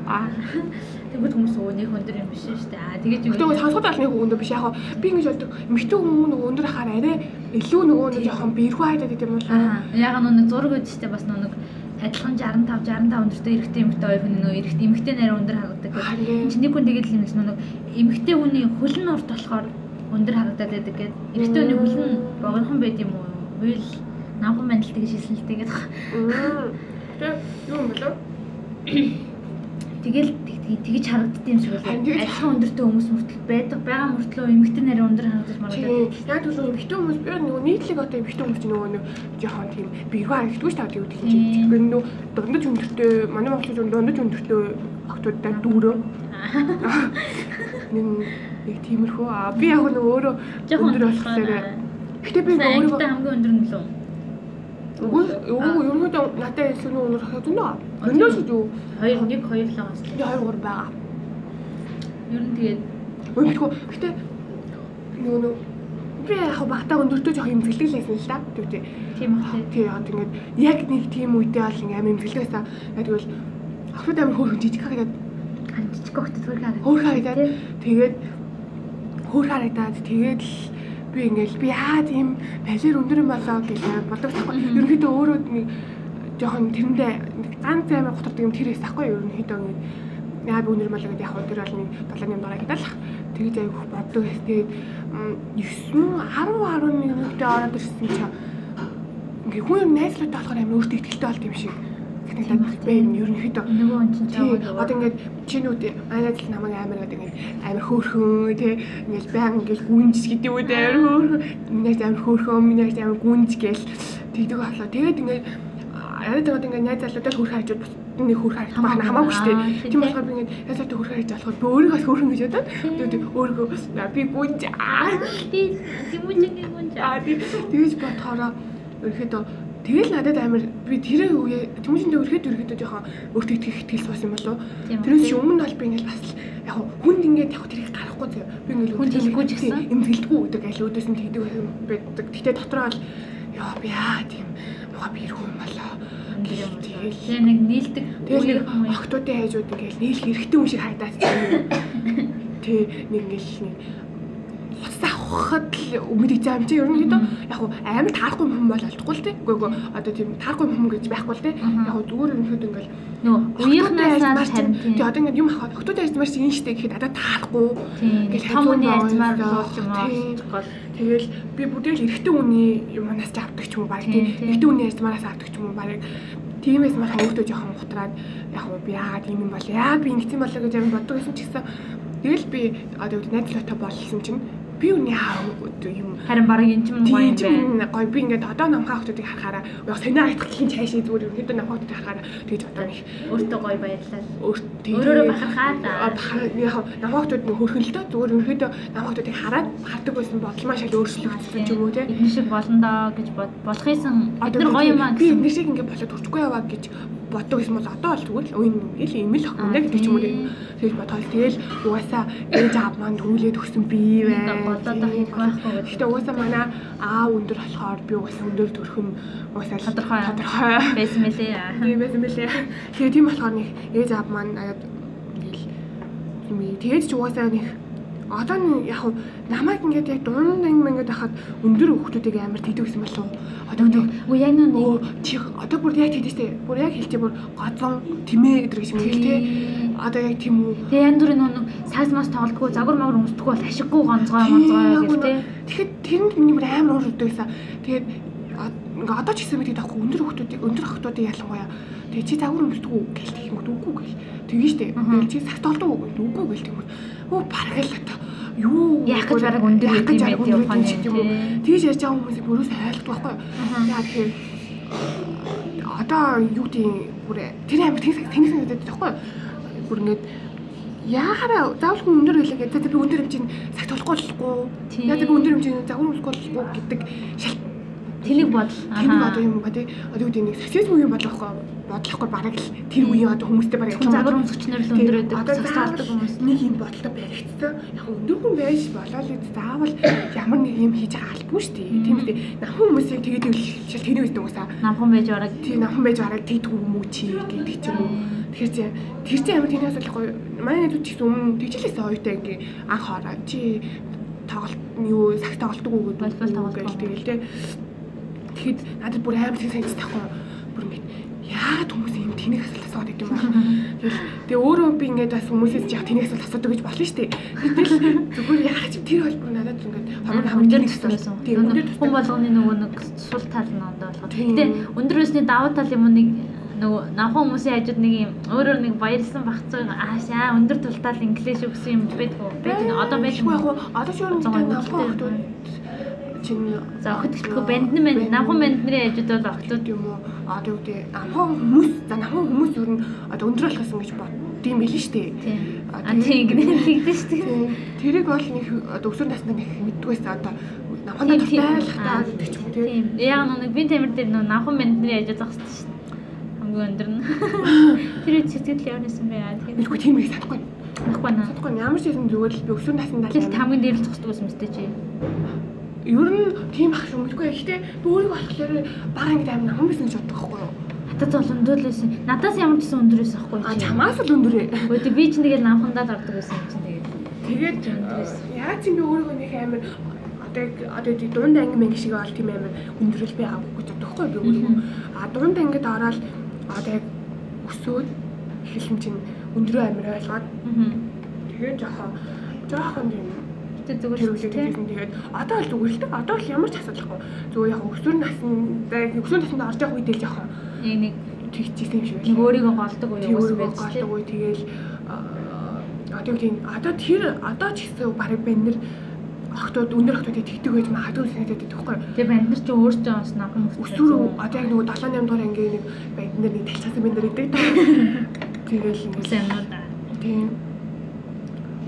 Тэгвэл хүмүүс өө нэг өндөр юм биш шүү дээ. Аа тэгэж Гэтэ нөгөө сонсоход аль нэг өндөр биш. Яг нь би ингэж боддог. Эмэгтэй хүмүүс нөгөө өндөр хахаар арай илүү нөгөө нэг жоохон бэрхүү хайдаад идэм бол. Аа яг нэг зураг өгдөөстэй бас нэг адилхан 65 65 өндөртэй эрэгтэй эмэгтэй хоёр хүний нөө эрэгтэй эмэгтэй нарийн өндөр харагдаг гэх. Харин Чи нэг хүн тэгээд л юм шиг нэг эмэгтэй хүний хөл нь урт болохоор өндөр харагдаад байдаг гэд. Эрэгтэй хүний хөл нь богинохон байд юм уу? Уйл намхан байна л тэгж хэлсэн л тэгээд. Тэ юу юм болов? Тэгэл тэг- тэг- тэгж харагддаг юм шиг байна. Адилхан өндөртэй хүмүүс мөртөл байдаг. Бага мөртлөө эмэгтэй нарийн өндөр харагдаж. Тийм. Яг түлхүү эмэгтэй хүмүүс би нөгөө нийтлэг одоо эмэгтэй хүмүүс нөгөө нэг жоохон тийм харагддаг шүү дээ юу гэдэг чинь. Тэгэхээр нөгөө дундаж өндөртэй манай монголчууд дундаж өндөртэй охтуудтай дүүрөө [laughs] нэг тиймэрхүү. Би яг нөгөө өөрөө өндөр болохоор Гэтэ би нөгөө хамгийн өндөр нь лөө. Үгүй юу ерөнхийдөө надад нөгөө өндөр хахад үнэ. Өндөр шүү дээ. 2 1 2 л байгаа шүү. Би 2 3 байгаа. Ер нь тэгээд Өөмтгөө гэтэ нөгөө нөгөө би яг багтаа өндөртөө жоох юм зэлдэглээсэн л да. Тэг тий. тийм бах тий. Яг ингээд яг нэг тийм үедээ бол ингээм имзэлдээсэн. Яг тэгвэл ахлууд амар хөөрхөн жижиг харагдаад Ганцчиг өгт төрх харагдав. хөөрхөн харагдаад тэгээд хөөрхөн харагдаад тэгээд л би ингээл би яа тийм балер өндөр юм болоо тахгүй. Мгм. Ерөнхийдөө өөрөө нэг жоохон тэрэндээ ганц амар готордог юм тэрээс тахгүй ерөнхийдөө ингээд яа би өндөр болоо гэдэг яг хөө тэр бол нэг долооны дараа гэдэг л. Тэгээд айгүйх боддог байсан. Тэгээд 9 10 11 минутын ороод ирсэн чинь ингээ хүн юм найзлаатай болохоор амар өөртөө ихтэй болт юм шиг санагдаад байна. Ерөнхийдөө нөгөө хүн чинь тий одоо ингээд чинүүд манайд л намайг амар гэдэг ингээд амар хөөрхөн тий. Ингээд баян ингээд гүнж гэдэг үү дээ амар хөөрхөн. Минийс амар хөөрхөн минийс амар гүнж гээл тэгдэг болоо. Тэгээд ингээд яриад байгаад ингээд найз залуудад хөрх хайж нэг хөрх хайж байна. Хамаагүй шүү дээ. Тийм болохоор би ингээд найз залуудад хөрх хайж болохоор би өөрийгөө хөөрхөн гэж бодоод өөрийгөө би гүнж аа. Би тэмүжингийн гүнж. Аа тэгэж бодохороо ерөөхдөө Тэгэл надад амар би тэр үе тэмүүжиндээ өрхөд өрхөдөө жоохон өөртөө итгэх итгэл суус юм болов. Тэрээс чи өмнө бол би ингээл бас яг хүнд ингээд яг тэрийг гарахгүй зөө. Би ингээл хүнд хэлэхгүй ч гэсэн эмзэглэдэггүй гэдэг айл өөдөөс нь тэгдэг байдаг. Гэтэ дотроо бол яа би яа тийм муха би ирэх юм болоо. Тэгээ нэг нийлдэг тэгэл охтуудын хайжууд ингээл нийлэх эргэтэй юм шиг хайдаад. [coughs] Тэ нэг ингээл нэг хуцас авахад л мэдээж юм чи ерөнхийдөө яг хуу амар таарахгүй хүн бол олдохгүй л тий. Үгүй үгүй одоо тийм таарахгүй хүн гэж байхгүй л тий. Яг хуу зүгээр ерөнхийдөө ингээл нөө харин тий. Тэгээ одоо ингээд юм авах хотод ажилламаар чинь штэ гэхэд надад таарахгүй. Ингээл том үний ажилламаар болох юм аа. Тэгэл би бүдэл эрэгтэй хүний юмнаас ч авдаг ч юм уу баг тий. Эрэгтэй хүний ажилламаараас авдаг ч юм уу баг тиймээс мах өөртөө жоохон гутраад яг уу би яагаад юм юм бол яагаад би ингэсэн болоо гэж юм боддог гэсэн ч гэсэн тэгэл би одоо найзлаатай болсон чинь би үний хаа юм харин баг энэ ч юм гоё юм байна. Гоё би ингээд одоо намхаа хүмүүсийг харахаараа яг санаа айтгалын цаашаа зүгээр ерөнхийдөө намхаа хүмүүсийг харахаараа тэгж одоо нэг өөртөө гоё баярлал. Өөртөө өөрөөрөө бахархаа да. Яг намхаа хөрхөн л доо зүгээр ерөнхийдөө намхаа хүмүүсийг хараад хардаг байсан бодол маш их өөрчлөгдсөн ч юм уу те. Эдгээр шиг болно доо гэж болох юмсан. Эдгээр гоё юм аа. Би эдгээр шиг ингээд болоод хүрчихгүй яваа гэж боддог юм бол одоо бол зүгээр л үн ингээл ийм л охин гэдэг ч юм уу тэгж бодоод тэгэл угаасаа ээж аав маань төвлөөд өгсөн би бай. Болоод байх байхгүй. Гэхдээ угаасаа манай аав өндөр болохоор би угаасаа өндөр төрөх нь угаасаа тодорхой тодорхой байсан мөлий. Тийм байсан мөлий. Тэгээ тийм болохоор нэг ээж аав маань ингээл юм тэгээд ч угаасаа нэг одоо нь яг намайг ингээд яг дунд анги ингээд хахад өндөр хүүхдүүдийг амар тэгдэг гэсэн болов одоо нэг үгүй яг нөө чи одоо бүр яг тэгдэж штэ бүр яг хэлчих бүр гоцон тэмээ гэдэг юм уу те. Одоо яг тийм үү? Тэгээ янз бүрийн нөө саас мас тоглодгоо загвар магвар өмсдөггүй бол ашиггүй гонцгой гонцгой те. Тэгэхэд тэрэнд миний бүр амар уур өгдөгсэн тэгээд ингээ одоо ч гэсэн би тэгэхгүй өндөр хүүхдүүдийг өндөр охтуудыг ялангуяа. Тэгээ чи загвар өмсдөггүй гэл тэгэх юм үгүй гэл. Тэгэн штэ. Чи сагт болдог үгүй гэл тэгвэл өө бараг л одоо юу яах гэж бараг өндөр юм байт явах юм тэгж ярьж байгаа хүмүүс бүрээс айлтдаг байхгүй яа тэгэхээр одоо юу гэдэг бүр тэр амар тэнэг тэнэг санагдаад байхгүй бүр ингээд яахаараа заавал хүн өндөр байлаа гэдэг. Би өндөр хэмжээний цагт болохгүй яа би өндөр хэмжээний загвар болохгүй гэдэг шал Тэнийг бодол. Тэнийг одоо юм ба тий. Одоо үүдээ нэг сексизм үеийн бодлохгүй бодлохгүй бараг л тэр үеийн одоо хүмүүстэй бараг юм. Загвар өмсгчнөр л өндөр. Одоо заалдаг хүмүүс нэг юм бодлоо баригдсан. Яг өндөр хүн байж болоо л заавал ямар нэг юм хийж байгаа албагүй шүү дээ. Тийм үү. Намхан хүмүүсийг тэгээд шил тэний үстэй уусаа. Намхан байж бараг тий намхан байж бараг тэгдэг юм уу чи гэдэг ч юм уу. Тэгэхээр чи тэр чинь амар тэнээс болохгүй. Манай ч гэсэн өмнө тэгжлээсээ оюутай ингээ анх ороо чи тоглолт юу сакс тоглолтгүй. Волейбол тоглолт тэгэл тий Тэгэхэд надад бүр амар тийм санагдаж тахгүй бүр ингэж яагаад хүмүүс юм тэнэг асуулт асууад идэв юм бэ? Тэгэл тэгээ өөрөө би ингээд бас хүмүүсээс яг тэнэг асуулт асуудаг гэж болно шүү дээ. Тэгэл зүгээр яагаад ч тэр бол бүр надад ингээд хамгийн хамгийн тэнэг асуулт. Тийм хүн болгоны нөгөө нэг сул тал нь ондоо болох. Гэтэ өндөр өсний давуу тал юм нэг нөгөө намхан хүмүүсийн хажууд нэг юм өөрөөр нэг баярлсан багцаа аашаа өндөр тултал инглиш өгсөн юм байдгүй. Бид одоо байдаг. Одоо ч өөр нэг намхан хүмүүс чинь за охид бандны банд намхан бандны хажууд бол охтууд юм уу? одоо юу гэдэг намхан хүмүүс за намхан хүмүүс юу н өндөр болохсон гэж боддсон байл нь штэ. А тийм тэгдэж штэ. Тэрийг бол нэг өсвөр насны нэг мэддгээс одоо намхан байх таа гэдэг ч юм тийм. Яг нэг бин тамир дээр намхан бандны хажууд зогссон штэ. Хамгийн өндөр нь. [laughs] Тэр үед сэтгэл явуулсан бай тэгээд үгүй тийм их санахгүй Нахгүй наа. Санахгүй ямар ч юм зүгээр л би өсвөр насны далай. Хамгийн дээр л зогсдог байсан мэт чи ер нь тийм ах юм үгүй. Гэхдээ би өөрийгөө болохоор баг ингэ амин байсан гэж боддог байхгүй юу? Хатад бол өндөр л байсан. Надаас ямар ч гэсэн өндөр байсан байхгүй юу? А чамаас л өндөр ээ. Өөдөө би ч тэгэл намхандаа гардаг байсан юм чинь тэгээд. Тэгээд яагаад чи би өөрийгөө нэг амин одоо одоо тий дунд анги мэнг шиг бол тийм амин өндөрлөл би авахгүй гэж юу? Би өөрийгөө а дунд ангид ороод одоо яг өсөөд эхлэн чинь өндрөө амир ойлгоод тэгээд жоохон жоохон тийм Тэ тэр зүгээр байсан. Тэгээд одоо л дээ. Одоо л ямар ч асуудалгүй. Зүгээр яг өсвөр наснд өсвөр наснд орж явах үедээ л жоохон Нэг нэг тэгчихсэн юм шиг нэг өөрийгөө голдог уу юу өөрөө байж тийм. голдоггүй тэгэл одоо тийм одоо тэр одоо ч гэсэн баг бид нэр охтууд өндөр охтуудыг тэгдэг байж магадгүй санагдаад байхгүй юу? Тэгээ банд нар ч өөртөө бас намхан Өсвөр одоо яг нөгөө 78 дугаар ангийн нэг бид нэр нэг талцсан бид нэр идэг таа. [laughs] Тэгэл ингээд үсэн юмнууд аа. тийм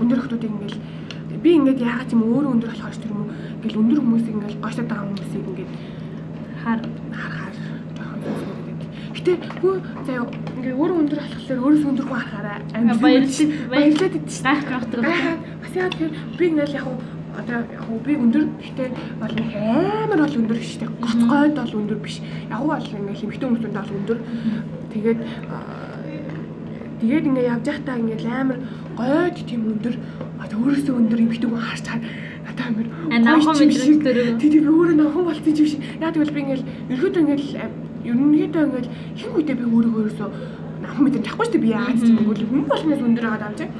өндөр охтуудыг ингээд би ингээд яагаад юм өөрөө өндөр болохоор ч юм уу ингээл өндөр хүмүүсийг ингээд гоошлоод байгаа хүмүүсийг ингээд хар харахаар жоохон. Гэтэ хөө заа ингээд өөрөө өндөр болохоор өөрөөс өндөр хүн харахаараа баярлалаа баярлалаа идэв шүү. гайх гайхдаг. Бас яа тэгэхээр би ингээл яг одоо яг би өндөр гэхдээ бол нэг амар бол өндөр биш тийм гоцгойд бол өндөр биш. Яг бол ингээл хэмхтэн хүмүүсд бол өндөр. Тэгээд тэгээд ингээд явж байхдаа ингээд амар гойд тийм өндөр одоо өөрөөсөө өндөр хэмхтэн хүн харж чад надад амар А, намхан мэдрэмж төрөв. тий тий би өөрөө намхан болцсон юм шиг. Яг тэгвэл би ингээл ерөөдөө ингээл ерөнхийдөө ингээл хэн үедээ би өөрийгөө өөрөөсөө намхан мэдрэмж авахгүй шүү дээ би яаж ч юм бол хүн болгоноос өндөр байгаа даа тийм.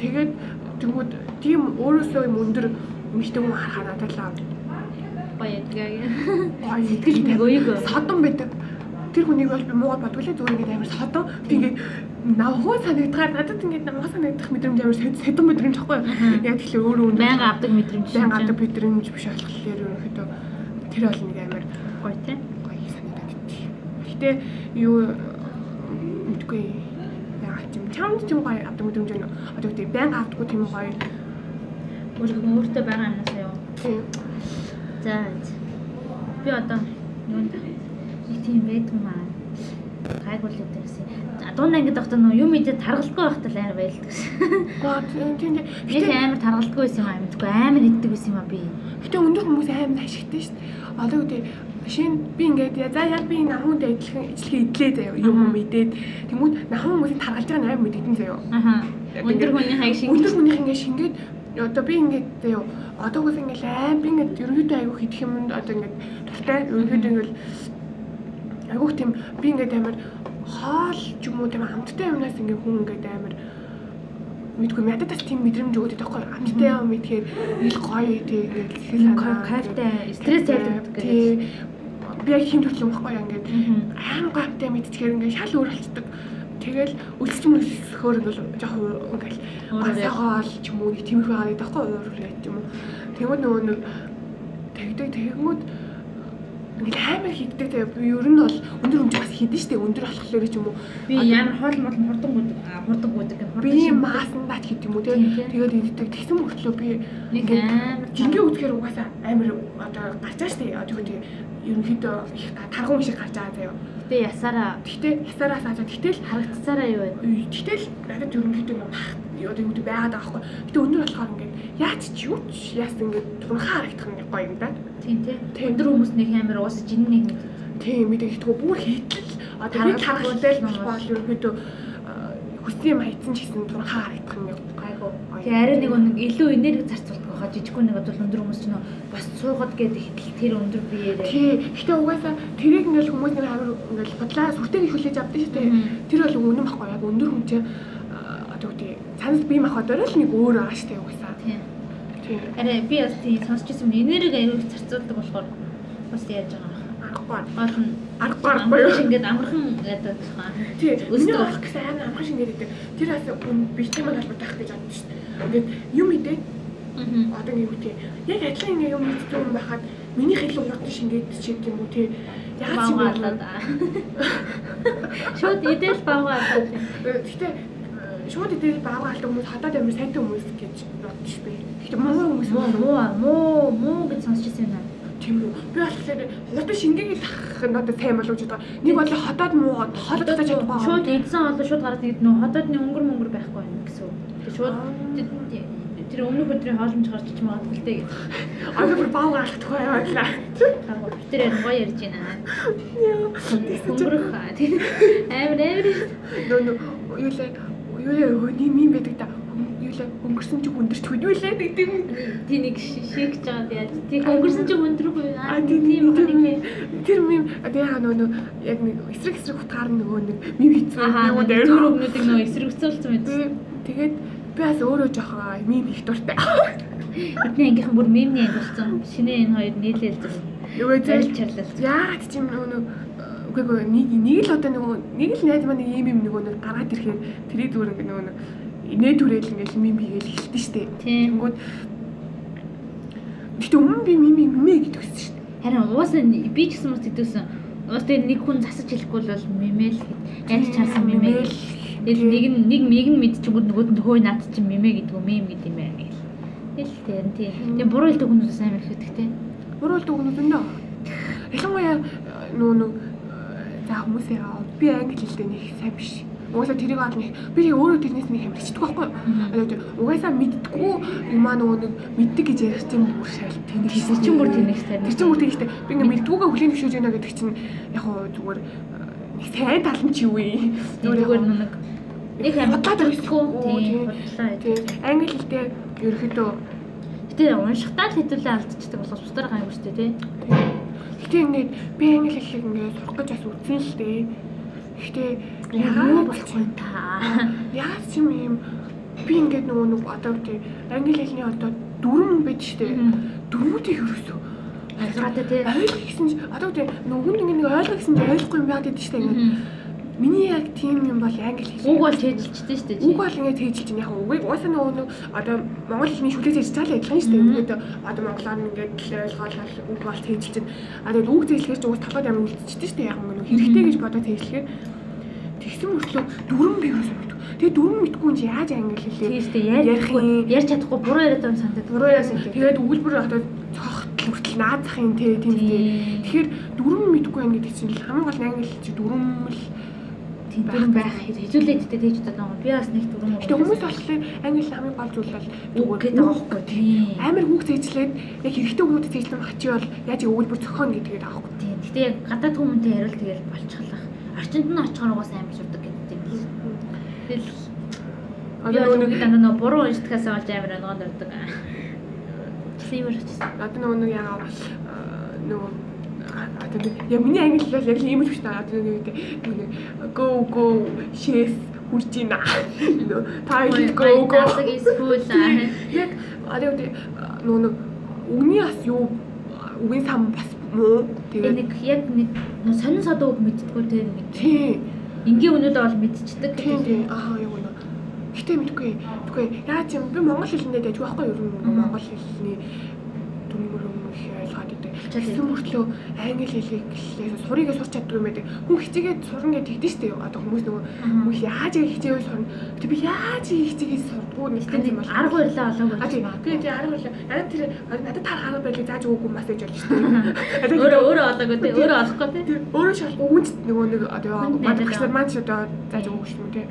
Тэгээд тэгмүүд тийм өөрөөсөө юм өндөр эмхтэн хүн харахаар надад л Гоё тэгээ. гоё Сэтгэл нэг өйгөө. содон байдаг. Тэр хүнийг бол би муугаад бодвол зүгээр ингээд амар содон би ингээд навхуу санагдахаар надад ингээд навхуу санагдах мэдрэмж амар сэд- сэдэн мэдрэмж ахгүй юу? Аха. Яг тэгэхээр өөрөө өндөр Баян авдаг мэдрэмж. баян авдаг мэдрэмж биш болохоор ерөнхийдөө тэр бол нэг амар гоё тийм. гоё санагдаад иtti. Гэтэ юу мэдгүй ч юм чамд ч юм гоё авдаг мэдрэмж байна? Одоо үгүй баян авдаггүй тийм гоё. Өөрөөр өөртөө байгаа юмнасаа юу. Тийм. За. Би одоо юунд нэг тийм байдгүй маа. Гайгүй л үүдээ гэсэн. Дунд ангид тогтоо нөө юм идэ таргалдгүй байхтаа л амар байлдаг гэсэн. Гоо тийм тийм. Гэтэ амар таргалдгүй байсан юм аа мэдгүй амар иддэг байсан юм аа би. гэтэ өндөр хүмүүс амар ашигтай шүү дээ. Одоо Жишээ нь би ингээд за яг би намхунд адилхан ижлэхээ идлээ заяа юм юм идээд тэмүүл намхан хүмүүсийн таргалж байгаа нь амар мэдэгдэн заяа. Аха. Өндөр хүний хаяг шиг. Өндөр хүнийх ингээд шингээд одоо би ингээд заяа одоогоос ингээд аим би ингээд ерөөдөө аягүй идэх юмд одоо ингээд туртай ерөөдөө ингээд аягүй тийм би ингээд амар хоол ч юм уу тийм амттай юмнаас ингээд хүн ингээд амар мэдгүй надад бас тийм мэдрэмж өгöd байхгүй амттай юм мэдхээр ил гоё Тийм, кайфтай, стресс ялдаг тий би яг хим төрөл юм байхгүй ингээд аим гамтай мэдчихээр ингээд шал өөр болцдог. Тэгэл үлсч мөлсөхөөр ингээд жоохон ингээд өөр. гасаагаал ч юм уу тиймэрхүү байгаа байхгүй өөр өөр яа юм уу. Тэгмэд нөгөө нэг тэгдэг тэгмүүд ингээд амар хийддэг тэгээ би ер нь бол өндөр хэмжээ бас хийдэж штэ өндөр болохоор ч юм уу. Би ямар хоол мол хурдан хурдан гэх би маасандаа ч гэдэг юм уу тийм. тэгээд иддэг тэгсэн мөртлөө би амар жингээ үзэхээр угаасаа амар одоо гарч байгаа штэ одоо тийм ерөнхийдөө их таргуун шиг гарч байгаа заяа. Тэ ясаараа Гэхдээ ясараас аажаа тэгтэл харагдцаараа юу вэ? Гэтэл надад ерөнхийдөө юм одоо юу гэдэг байгаад байгаа байхгүй. Гэтэ өндөр болохоор ингээд яаж ч юу ч яас ингээд тунхаа харагдах нь гоё юм да. Тийм тий. Өндөр хүмүүс нэг амар уусаж жин нэг нэг Тийм мэдээ гэхдээ бүр хийтэл одоо би Таргалах таргалтай л бол болохгүй ерөнхийдөө хүссэн юм хайцсан ч гэсэн тунхаа харагдах нь гайгүй. Тэгээ арай нэг нэг илүү энерги зарцуулдаг хаа жижиггүй нэг бол өндөр хүмүүс ч нөө бас суугаад гээд ихтэл тэр өндөр биеэрээ Тий. Гэтэ угаасаа тэрийг ингээл хүмүүс нэг амар ингээл бодлаа сүртээг их хүлээж авдаг шүү дээ. Тэр бол үнэн баггүй яг өндөр хүн чинь одоо үгүй цаанаас бие махбодоор л нэг өөр байгаа шүү дээ угаасаа. Арай би бас тийм сонсч ирсэн юм энерги аюул зарцуулдаг болохоор бас яаж байгаа юм. Аргагүй. Нь Аргагүй аргагүй юу? ингээд амархан яадаг хаа. Тий. Өстөө болох гэсэн амар амхан шингээд идэг. Тэр бас мань холбоотой байх гэж боддог шүү дээ. Ингээд юм идээ Аа. одоо үү тий. Яг адилхан ингэ юм иддэг юм байхад миний илүү урд шингээд чиг юм уу тий. Ч юм. Баагаалаад. Шууд идэл баагаалаад. Гэхдээ э, шууд идээд баага алдаг хүмүүс хадаад амар сайтай хүмүүс гэж муу хүмүүс Муу муу муу муу гэж сонсч ирсэн юм аа. тийм үү. Би болохоор хурдан шингээгээ тахах нь одоо сайн болов гэж байгаа. Нэг бол хотоод муугаад хоолой татаж чадахгүй. Шууд идсэн болоо шууд гараад нэг нөө хотоодны өнгөр мөнгөр байхгүй юм гэсэн үг. Тэгээ шууд тэр өмнөх өдрийн хоолмж гарч ич магадгүй л дээ гэж. Одоо бүр баага алдахгүй байлаа. Таагүй тэр ярь гоё ярьж байна. Өнгөрөх тийм. Амар амар. Нөө юу лээ юу лээ өөний юм байдаг та. Юу лээ өнгөрсөн чи хүндэрч хөдөлүүлээ гэдэг юм. Тий нэг шийгж байгаа яаж. Тий өнгөрсөн чинь өндөргүй. А Аа тийм нэг тэр одоо яа нөө нөө яг нэг эсрэг эсрэг утгаар нөгөө нэг Ахаа юм нэг дээр. зүр өгнүүдийг нөө эсрэгцүүлсэн мэт. Тэгээд би бас өөрөө жоохон мим их дуртай. Бидний ангийнхан бүр мемний анги болсон. Шинэ энэ хоёр нийлээл зүг. Нөгөө Зарил зэл чарлал. яа ч юм нөгөө үгүй нэг нэг л одоо нөгөө нэг л найз маань нэг юм юм нөгөө нэг гараад ирэхээр тэрийг зүгээр ингээ нөгөө нэг инээ түрээл ингээл мим хийгээл эхэлтэн штэ. Тэнгүүд Гэтэ өмнө би мим мимэ гэдэг байсан штэ. Харин уусаа би ч гэсэн бас идэвсэн. Уус тэр нэг хүн засаж хэлэхгүй бол мемэл яаж чарсан мемэл. Тэгэл нэг нь нэг миг нь мэдчихгүй нөгөөд нь хөөе наад чинь мемэ гэдэг мем гэдэг юм байна гэл. Тэгэл тийм тийм. Тэгээ буруу хэлдэг хүмүүс амар их байдаг те. Өөрөөр дүгнүүд энэ. Ялангуяа нөгөө нэг за хүмүүсээ би англи хэлтэй нэг сайн биш. Угаасаа тэрийг олно их. Би өөрөө тэрнээс нэг амар хичдэг байхгүй. Одоо угаасаа мэддггүй юм аа нөгөө нэг мэддэг гэж ярих чинь бүр шал тэнэг Тэр чинь бүр тэнэг сайн. Тэр чинь бүр тэнэгтэй. Би ингээ мэддгүйгээ хүлээн зөвшөөрж байна гэдэг чинь яг хоо зүгээр нэг сайн тал нь чи юу вэ? Зүгээр нэг нэг бодчихгүй. Oo, Тийм. бодлоо. Англи хэлтэй ерөөхдөө Гэтэ уншихтаа л хэдүүлээ алдчихдаг болохоос бусдаар гайгүй шүү дээ тий. Гэтэ ингээд би англи хэлийг ингээд сурах гэж бас үзсэн л дээ. Яа яагаад болохгүй та. Ч юм юм би ингээд нөгөө нэг одоо тий англи хэлний одоо дүрм байд штэ. Дүрмүүдийг ерөөсөө Азраатай тий. ойлгох гэсэн чи одоо тий нөгөөнд ингээд нэг ойлгох гэсэн чи ойлгохгүй юм яагаад гэдэг штэ ингээд миний яг тийм юм бол англи хэл. Уг бол чэйжилчтэй шүү дээ. Үг бол ингээд тээжилж байна. Яг үгийг угаасаа нөгөө нэг одоо монгол хэлний шүлэг тээж цаалаа адилхан шүү дээ. Ингээд одоо монголоор ингээд ойлгоол үг бол тээжилж байна. А тэгээд үг тээжлэхэр ч уус толгойд амар үлдчихсэн шүү дээ. Яг хэрэгтэй гэж бодоод тээжлэхээр тэгсэн мөртлөө дүрм би юусэн мэдв. Тэгээд дүрм мэдгүй юм чи яаж англи хэлээ? Тийм шүү дээ. Ярихгүй ярьж чадахгүй буруу яриад байгаа юм санагдаад. Буруу тийм. Тэгээд өгүүлбэр одоо цогтл хүртэл наазах юм те тийм үү. Тэгэхээр дүрм мэдгүй юм гэдэг чинь хамгийн гол нь англи хэл чи дүрм л Тийм дүрэн байх хэзүүлээд дэ тэгж бодож байгаа. Би бас нэг дүрэн. Гэтэ хүмүүс болохоор англи хамгийн гол зүйл бол үг гэдэг байгаа байхгүй тийм. амар хүүхд зээжлээд яг хэрэгтэй хүмүүст зээжлэн хачи бол яаж өгүүлбэр зохион гэдгийг аахгүй. Тийм. Гэтэ яг гадаад хүмүүнтэй хариулт тэгэл болчихлоо. Орчинд нь очихоор угаас амар шүрдэг гэдэг юм. Тэгэл Одоо нөгөө нэг дандаа нөө буруу уншдагаас болж амар онгод ордог. Сивэр очсон. одоо нөгөө нэг ягаа нөгөө одоо яа миний англи бол яг л ийм л биш та одоо нэг go go chef хурж ийна. Та их go go. Тасаг [laughs] эсвэл Яг одоо нөгөө нэг үгний бас юу үгийн сам бас тэгээ Тэгээд нэг яг нэг сонин содоо үг мэдтгүү те нэг тий энгийн үнүүдээ бол мэдчихдэг тий аа юу нэ. Гэтэ мэдгүй. Мэдгүй. Яа ч юм би монгол хэлэндээ дэж байхгүй юу монгол хэлний идэв. Тэгсэн мөртлөө англи хэлийг гэлээ сурыгээ сурч чаддгүй юм байдаг. Хүн хичээгээд сурна гэж тэгдэж штэ. Одоо хүмүүс нөгөө хүмүүс яаж яг хичээвэл сурна. Тэг би яаж хичээгээд сурдггүй нэг Гэтэ нэг арга барилаа олоогүй гэж Би тийм арга барилаа. Надад тэр надад таар арга барилыг зааж өгөөгүй масаж болж штэ. өөрөө өөрөө олоогүй те өөрөө олохгүй. Тэр өөрөө шалахгүй хүнд нөгөө нэг одоо Хүнд манай найдаад багш нар байгаа. маань ч одоо зааж өгөөгүй шүү дээ.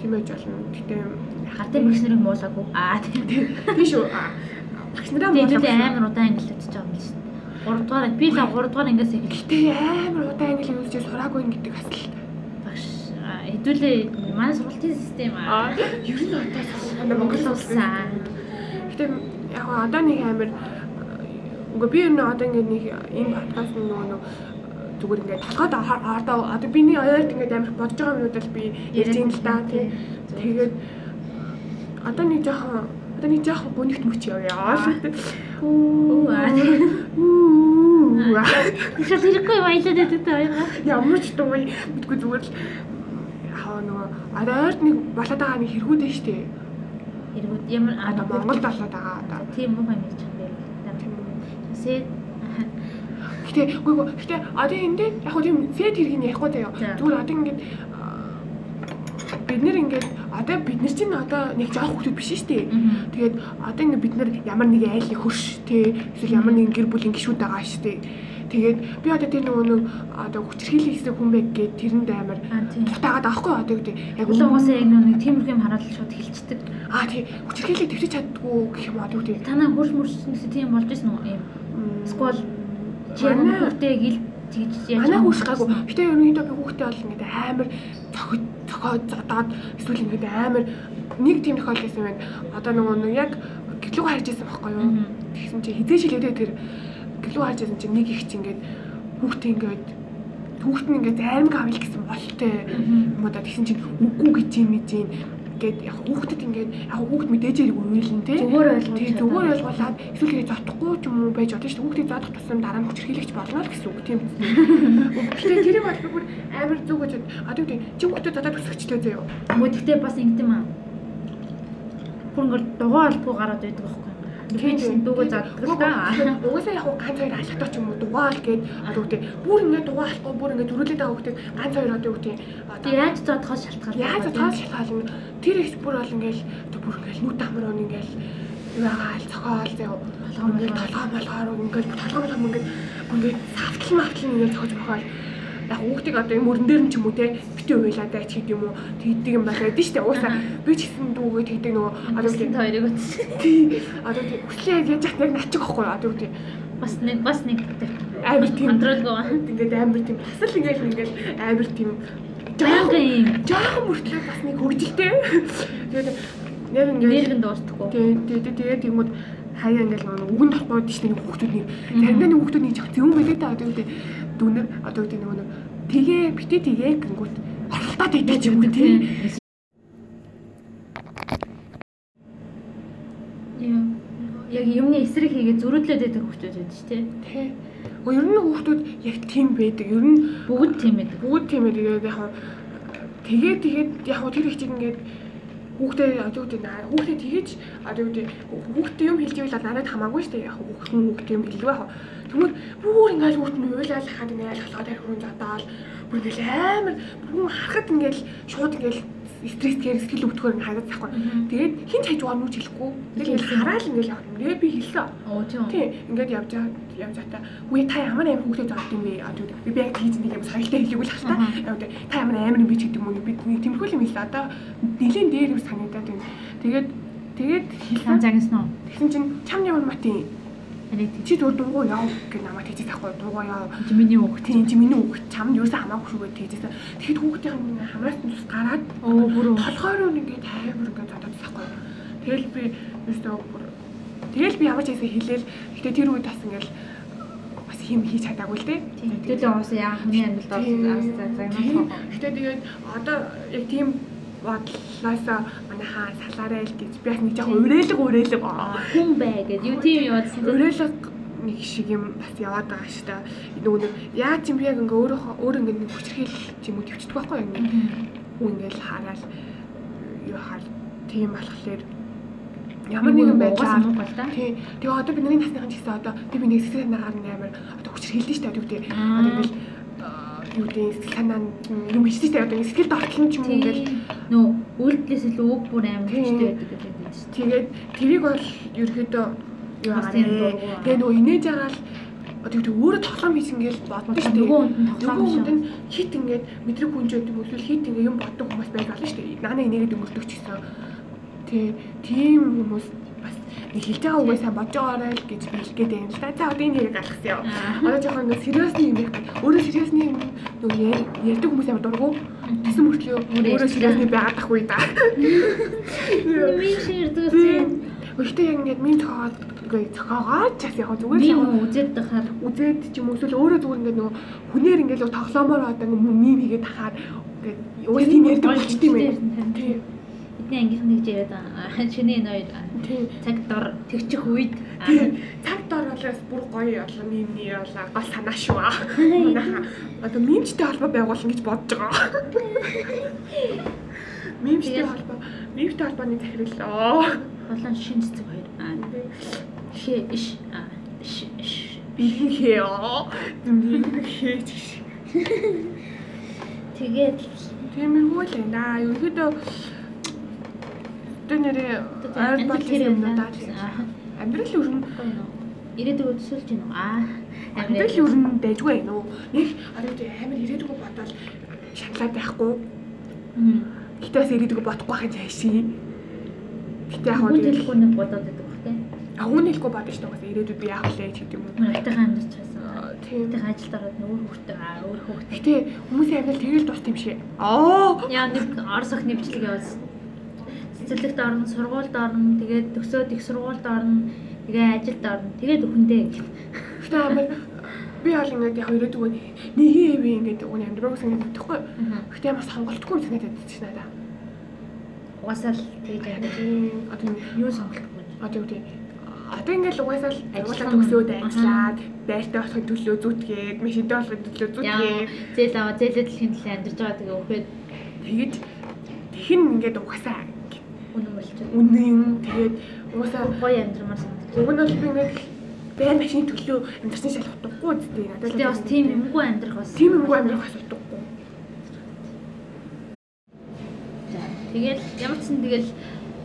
Тийм байж болно. Гэтэ Хартын багш нарыг муулаагүй. Аа тийм шүү. А, Багш нараа хэдүүлээ амар удаан англи хэлж байгаа юм л шүү. 3 дугаар би л 3 дугаар ангиас эхэлж Гэтэ амар удаан англи хэлж сураагүй гэдэг бас л. багш хэдүүлээ манай сургалтын систем аа. ер нь одоо Манай Монгол улсаа. Гэтэ яг одоо нэг амар үгүй би ер нь одоо ингээд нэг энэ подкаст нөгөө нэг зүгээр ингээд толгойд одоо одоо биний ойлт ингээд амар бодож байгаа юмуд л би ярьж юм л да тий. Тэгээд одоо нэг жоохон одоо нэг жоохон гүнигт мөч яваа. Үу. Тэгэхээр хэрэггүй баялаад байдаг та хоёроо. Ямар ч дуу мэдгүй зүгээр л яа нөгөө ойрт нэг болоод байгаа нэг хэрэгүүдээ штэ. Хэрэгүүд ямар Одоо Монгол болоод байгаа одоо. тийм муу юм гэж байна. Сэт Гэтэ үгүй гэтэ одоо энэ дээр яг хөө тийм сэт хэргийг ярихгүй заяа. За. Зүгээр одоо ингээд бид нэр ингээд одоо бид нар чинь одоо нэг жоох хүмүүс биш шүү дээ. Тэгээд одоо ингээд бид нар ямар нэг айлын хөрш те эсвэл ямар нэгэн гэр бүлийн гишүүд байгаа шүү дээ. Тэгээд би одоо тэр нөгөө нэг одоо хүчрхийлэх хэсэг хүн бэ гэгээд тэрэнд амар тутаагаад аахгүй одоо гэдэг яг угаасаа яг нэг тиймэрхүү юм хараад шууд хэлцдэг. аа тий хүчрхийлэх төвчж чаддгүй гэх юм одоо гэдэг. Танаа хурш мөрсөн тийм болж ирсэн үү юм. Сквал чи Манай- хүүхдээ гил тэгж яаж Манай хүүш гайгүй. Гэтэ ерөнхийдөө би хүүхдээ бол ингээд амар зодоод эсвэл ингээд амар нэг тийм тохиол байсан байна. Одоо нөгөө нэг яг гэлүү харж байсан байхгүй юу? Тэгсэн чи хизээ шилэвдээ тэр гэлүү харж байсан чи нэг их чи ингээд хүүхдээ ингээд хүүхд нь ингээд заримг авъя гэсэн болтой юм одоо тэгсэн чи үгүй гэж юм юм ингээд яг хүүхдэд ингээд яг хүүхд мэдээж ирэх үеэлэн те. Зүгээр ойлгуулж тий зүгээр ойлгуулад эсвэл тэгээ зодохгүй ч юм уу байж одоо шүү хүүхдийг зодох тусам дараа нь хүчрхийлэгч болно л гэсэн үг тийм биз. Гэхдээ тэрийг бол бүр амар зүг гэж одоо тийм чи хүүхдэд зодоод өсгөчтэй заяа. Мөн гэхдээ бас ингэдэм аа. Бүр ингээд дугаа албагүй гараад байдаг байхгүй. Ч дүүгээ заддаг та. Угаасаа яг ганц хоёр алхтаа ч юм уу дугаал гээд одоо үгүй бүр ингээд дугаалахгүй бүр ингээд зөрүүлээд байгаа хүүхдийг ганц хоёр одоо үгүй Тэг яаж зодохоос шалтгаалтай. яаж зодохоос шалтгаална тэр их бүр бол ингээд бүр ингээд нүд амар өн ингээд яагаал цохоол заяа толгоо толгоо молгоор ингээд толгоо молгоо ингээд ингээд савтал мавтал ингээд цохож бохоол яг хүүхдийг одоо юм өрн дээр нь ч юм уу те битүү уйлаад байж гэдэг юм уу тэгдэг юм байна гэдэг шүү дээ. Уусаа би ч гэсэн дүүгээ тэгдэг нөгөө одоо тийм хоёрыг үзсэн. Тий. Одоо тийм хүслээ яаж яах яг начих واخгүй одоо тийм бас нэг бас нэг амар тийм контролгүй ингээд амар тийм бас л ингээд ингээд амар тийм жоохон юм жоохон мөртлөө бас нэг хөвгөлтэй. Тэгээд нэр ингээд нэргэн дуурдахгүй. Тий, тий, тэгээд юм уу хаяа ингээд нөгөө үгэнд толгойд чинь хүүхдүүд нэг таньдааны хүүхдүүд нэг жоохон зөвөн байдаг таа гэдэг дүүнэр одоо үгүй нөгөө тэгээ битээ тэгээ гингүүт оролтоод идэж юм тий. Яг юмны эсрэг хийгээд зөрүүдлээд байдаг хүмүүс байдаг шүү дээ. тий Өө ер нь хүүхдүүд яг тийм байдаг ер нь Бүгд тийм байдаг. бүгд тийм тэгээд яг хаа тэгээд тэгээд яг тэр чинь ингээд хүүхдээ одоо наа хүүхдээ тэгэж одоо үгүй хүүхдээ юм хэлж ивэл надад хамаагүй шүү дээ. Яг хүүхд хүн хүүхдээ юм хэлвэ. Хаа тэгмээ бүр ингээд хүүхд нь уйлал хахад ингээд болохоо тэр хүн задаал бүр ингээд амар бүр харахад ингээд шууд ингээд стрессгээр сэтгэл өвдөхөр ингээд хадаад тахгүй тэгээд хин ч хайж байгаа нүч хэлэхгүй тэгээд хараал ингээд явах юм би хэлсэн Оо тийм. Тий, ингээд явж явж байгаа. Үе та ямар амар хүүхдээ зогт юм бэ? Би би яг тийж нэг юм соёлтой хэлээгүй л хальта. Яг та ямар амар юм би ч гэдэг юм уу? Би тэмхүү юм хэлээ. Одоо нэлийн дээр юм санагдаад байна. Тэгээд тэгээд хэлсэн. загнасан уу? Тэгсэн чинь чам ямар матын чи дуу дуугаа яав гэж намайг тэгж тахгүй дуугаа яав. чи миний үг. Тийм чи миний үг чамд юу ч хамаагүй шүү гэж тэгжсэн. Тэгэхэд хүүхдийн хамраас нь тус гараад Оо бүр толгойроо ингээд тайвар ингээд зодоод тахгүй. Тэгэл би бүр тэгэл би ямар ч хэсэг хэлээл гэтээ тэр үед бас ингээд бас хим хийж чадаагүй л дээ. Хэдүүлээ уус яа хүний амьдралд орсон загнах. Гэтээ тэгээд одоо яг тийм бодлоосоо манай хаа салаарай л гэж. Би бас нэг жоохон уриалга уриалга. Хүн бай гэдэг юу тийм яваадсан. уриалга нэг шиг юм бас яваад байгаа шүү дээ. Нөгөө нэг яаж юм би яг ингээ өөрөө өөр ингээ нэг хүчрхийл юм уу төвчдөг байхгүй юу? Ингээл хараад юу хаар тийм болохоор ямар нэгэн байдлаар тий. Тэгээ одоо би нарийн насныхан ч гэсэн одоо би би нэг сэтгэл санаагаар амар одоо хүчрхийлдэг шүү дээ одоо Аа. одоо ингээл юу гэдэг сэтгэл санаа юм хийжтэй одоо сэтгэл дортлон ч юм уу ингээл Нөө үйлдэлээс илүү үг бүр амар хүчтэй байдаг гэдэг юм шүү. Тэгээд тэрийг бол ерөөдөө юу аа тийм дургу. Тэгээ нөгөө инээж байгаа л одоо юу өөрөө тоглоом хийж ингээл боддог шүү дээ. Нөгөө хүнд тоглоом нь хит ингээд мэдрэг хүнж байдаг юм эсвэл хит ингээ юм боддог хүмүүс байж болно шүү дээ. Наана инээгээд өнгөрдөг ч гэсэн. Тэ тийм хүмүүс нэг хэлж байгаа үгээ сайн бодож байгаарай л гэж хэлгээд байна л да. За одоо энэ хэрэг яа. Аа. Одоо жоохон нэг сериусны юм байх. Өөрөө сериусны юм нөгөө ярьдаг хүмүүс амар дургу. Тэсэн мөртлөө Өөрөө өөрөө сериусны байгаад ахгүй да. Миний ширдүүс [laughs] Өөртөө яг ингээд минь цохоод ингээд цохоогоо ч бас яг зүгээр яг юм үзээд тахаар үзээд ч юм уу эсвэл өөрөө зүгээр ингээд нөгөө хүнээр ингээд л тоглоомоор одоо мим хийгээд тахаар ингээд өөс тийм ярьдаг болчт юм ээ. Тий. Бидний ангийнх нэг яриад байгаа. Чиний энэ хоёр Тий. цаг дор тэгчих үед. Цаг дор болоос бүр гоё болоо мимний болоо гол санаа шүү [laughs] аа. Одоо мимчтэй холбоо байгуулна гэж бодож байгаа. [laughs] Мимчтэй холбоо, мимчтэй холбооны захирлаа. болон шин цэцэг хоёр. Аа. Хэ иш. Аа. Дэмий хийж. Тэгээд Тиймэрхүү л байна. Ерөнхийдөө одоо нэрээ ойр бодлын юмнуудаа амьдрал ер нь ирээдүг өсөлж гин үү? Аа. амьдрал нь дайггүй байна уу? Нэг одоо амар ирээдүгөө бодоод шаналаад байхгүй. Гэтэ бас ирээдүгөө бодохгүй хаа цаашаа. Гэтэ яг Хүн хөө хэлэхгүй нэг бодоод байдаг бах тий. агуун хэлэхгүй бодож шүү дээ. Ирээдүйд би яах вэ гэдэг юм уу? Мөн айтайхан амьдарч байсан. Тийм. Айтайхан ажилд ороод нүүр хөхтэй аа өөр хөхтэй. Гэтэ хүмүүсийн амьдрал тэгэл дууст юм шиг. Аа. Яа нэг орос охины бичлэг явуулсан. Цэцэрлэгт орно, сургуульд орно, тэгээд төсөөд их сургуульд орно, тэгээ ажилд орно. Тэгээд өхөндөө гэх. Би бол ингээд яг ирээдүгөө нэг юм ингээд уг амьдрал юм бодохгүй. Гэтэ ямар сонголтгүй санагдаад байна надаа. Угаасаа л тэгж яадаг. Одоо Юу сонголтгүй. одоо гэдэг Одоо л Ажиллах ажлаа нь. төгсөөд ажиллаад байртай болохын төлөө зүтгээд, машинтай болохын төлөө зүтгээд зээл аваа зээлээ дэлхийн төлөө амьдарч байгаа тэгээ өхөөд тэгэж тэхин ингээд угаасаа үнэн болчиход. үнэн юм тэгээд угаасаа Гоё амьдрмаар санагдаж. уг нь бол би ингээд байр машины төлөө амьдрсан шал утгагүй үстэй надад. Тэгээ бас тийм юмгүй амьдрах бас. тийм юмгүй амьдрах бас утгагүй. За, Тэгэл ямар ч сан тэгэл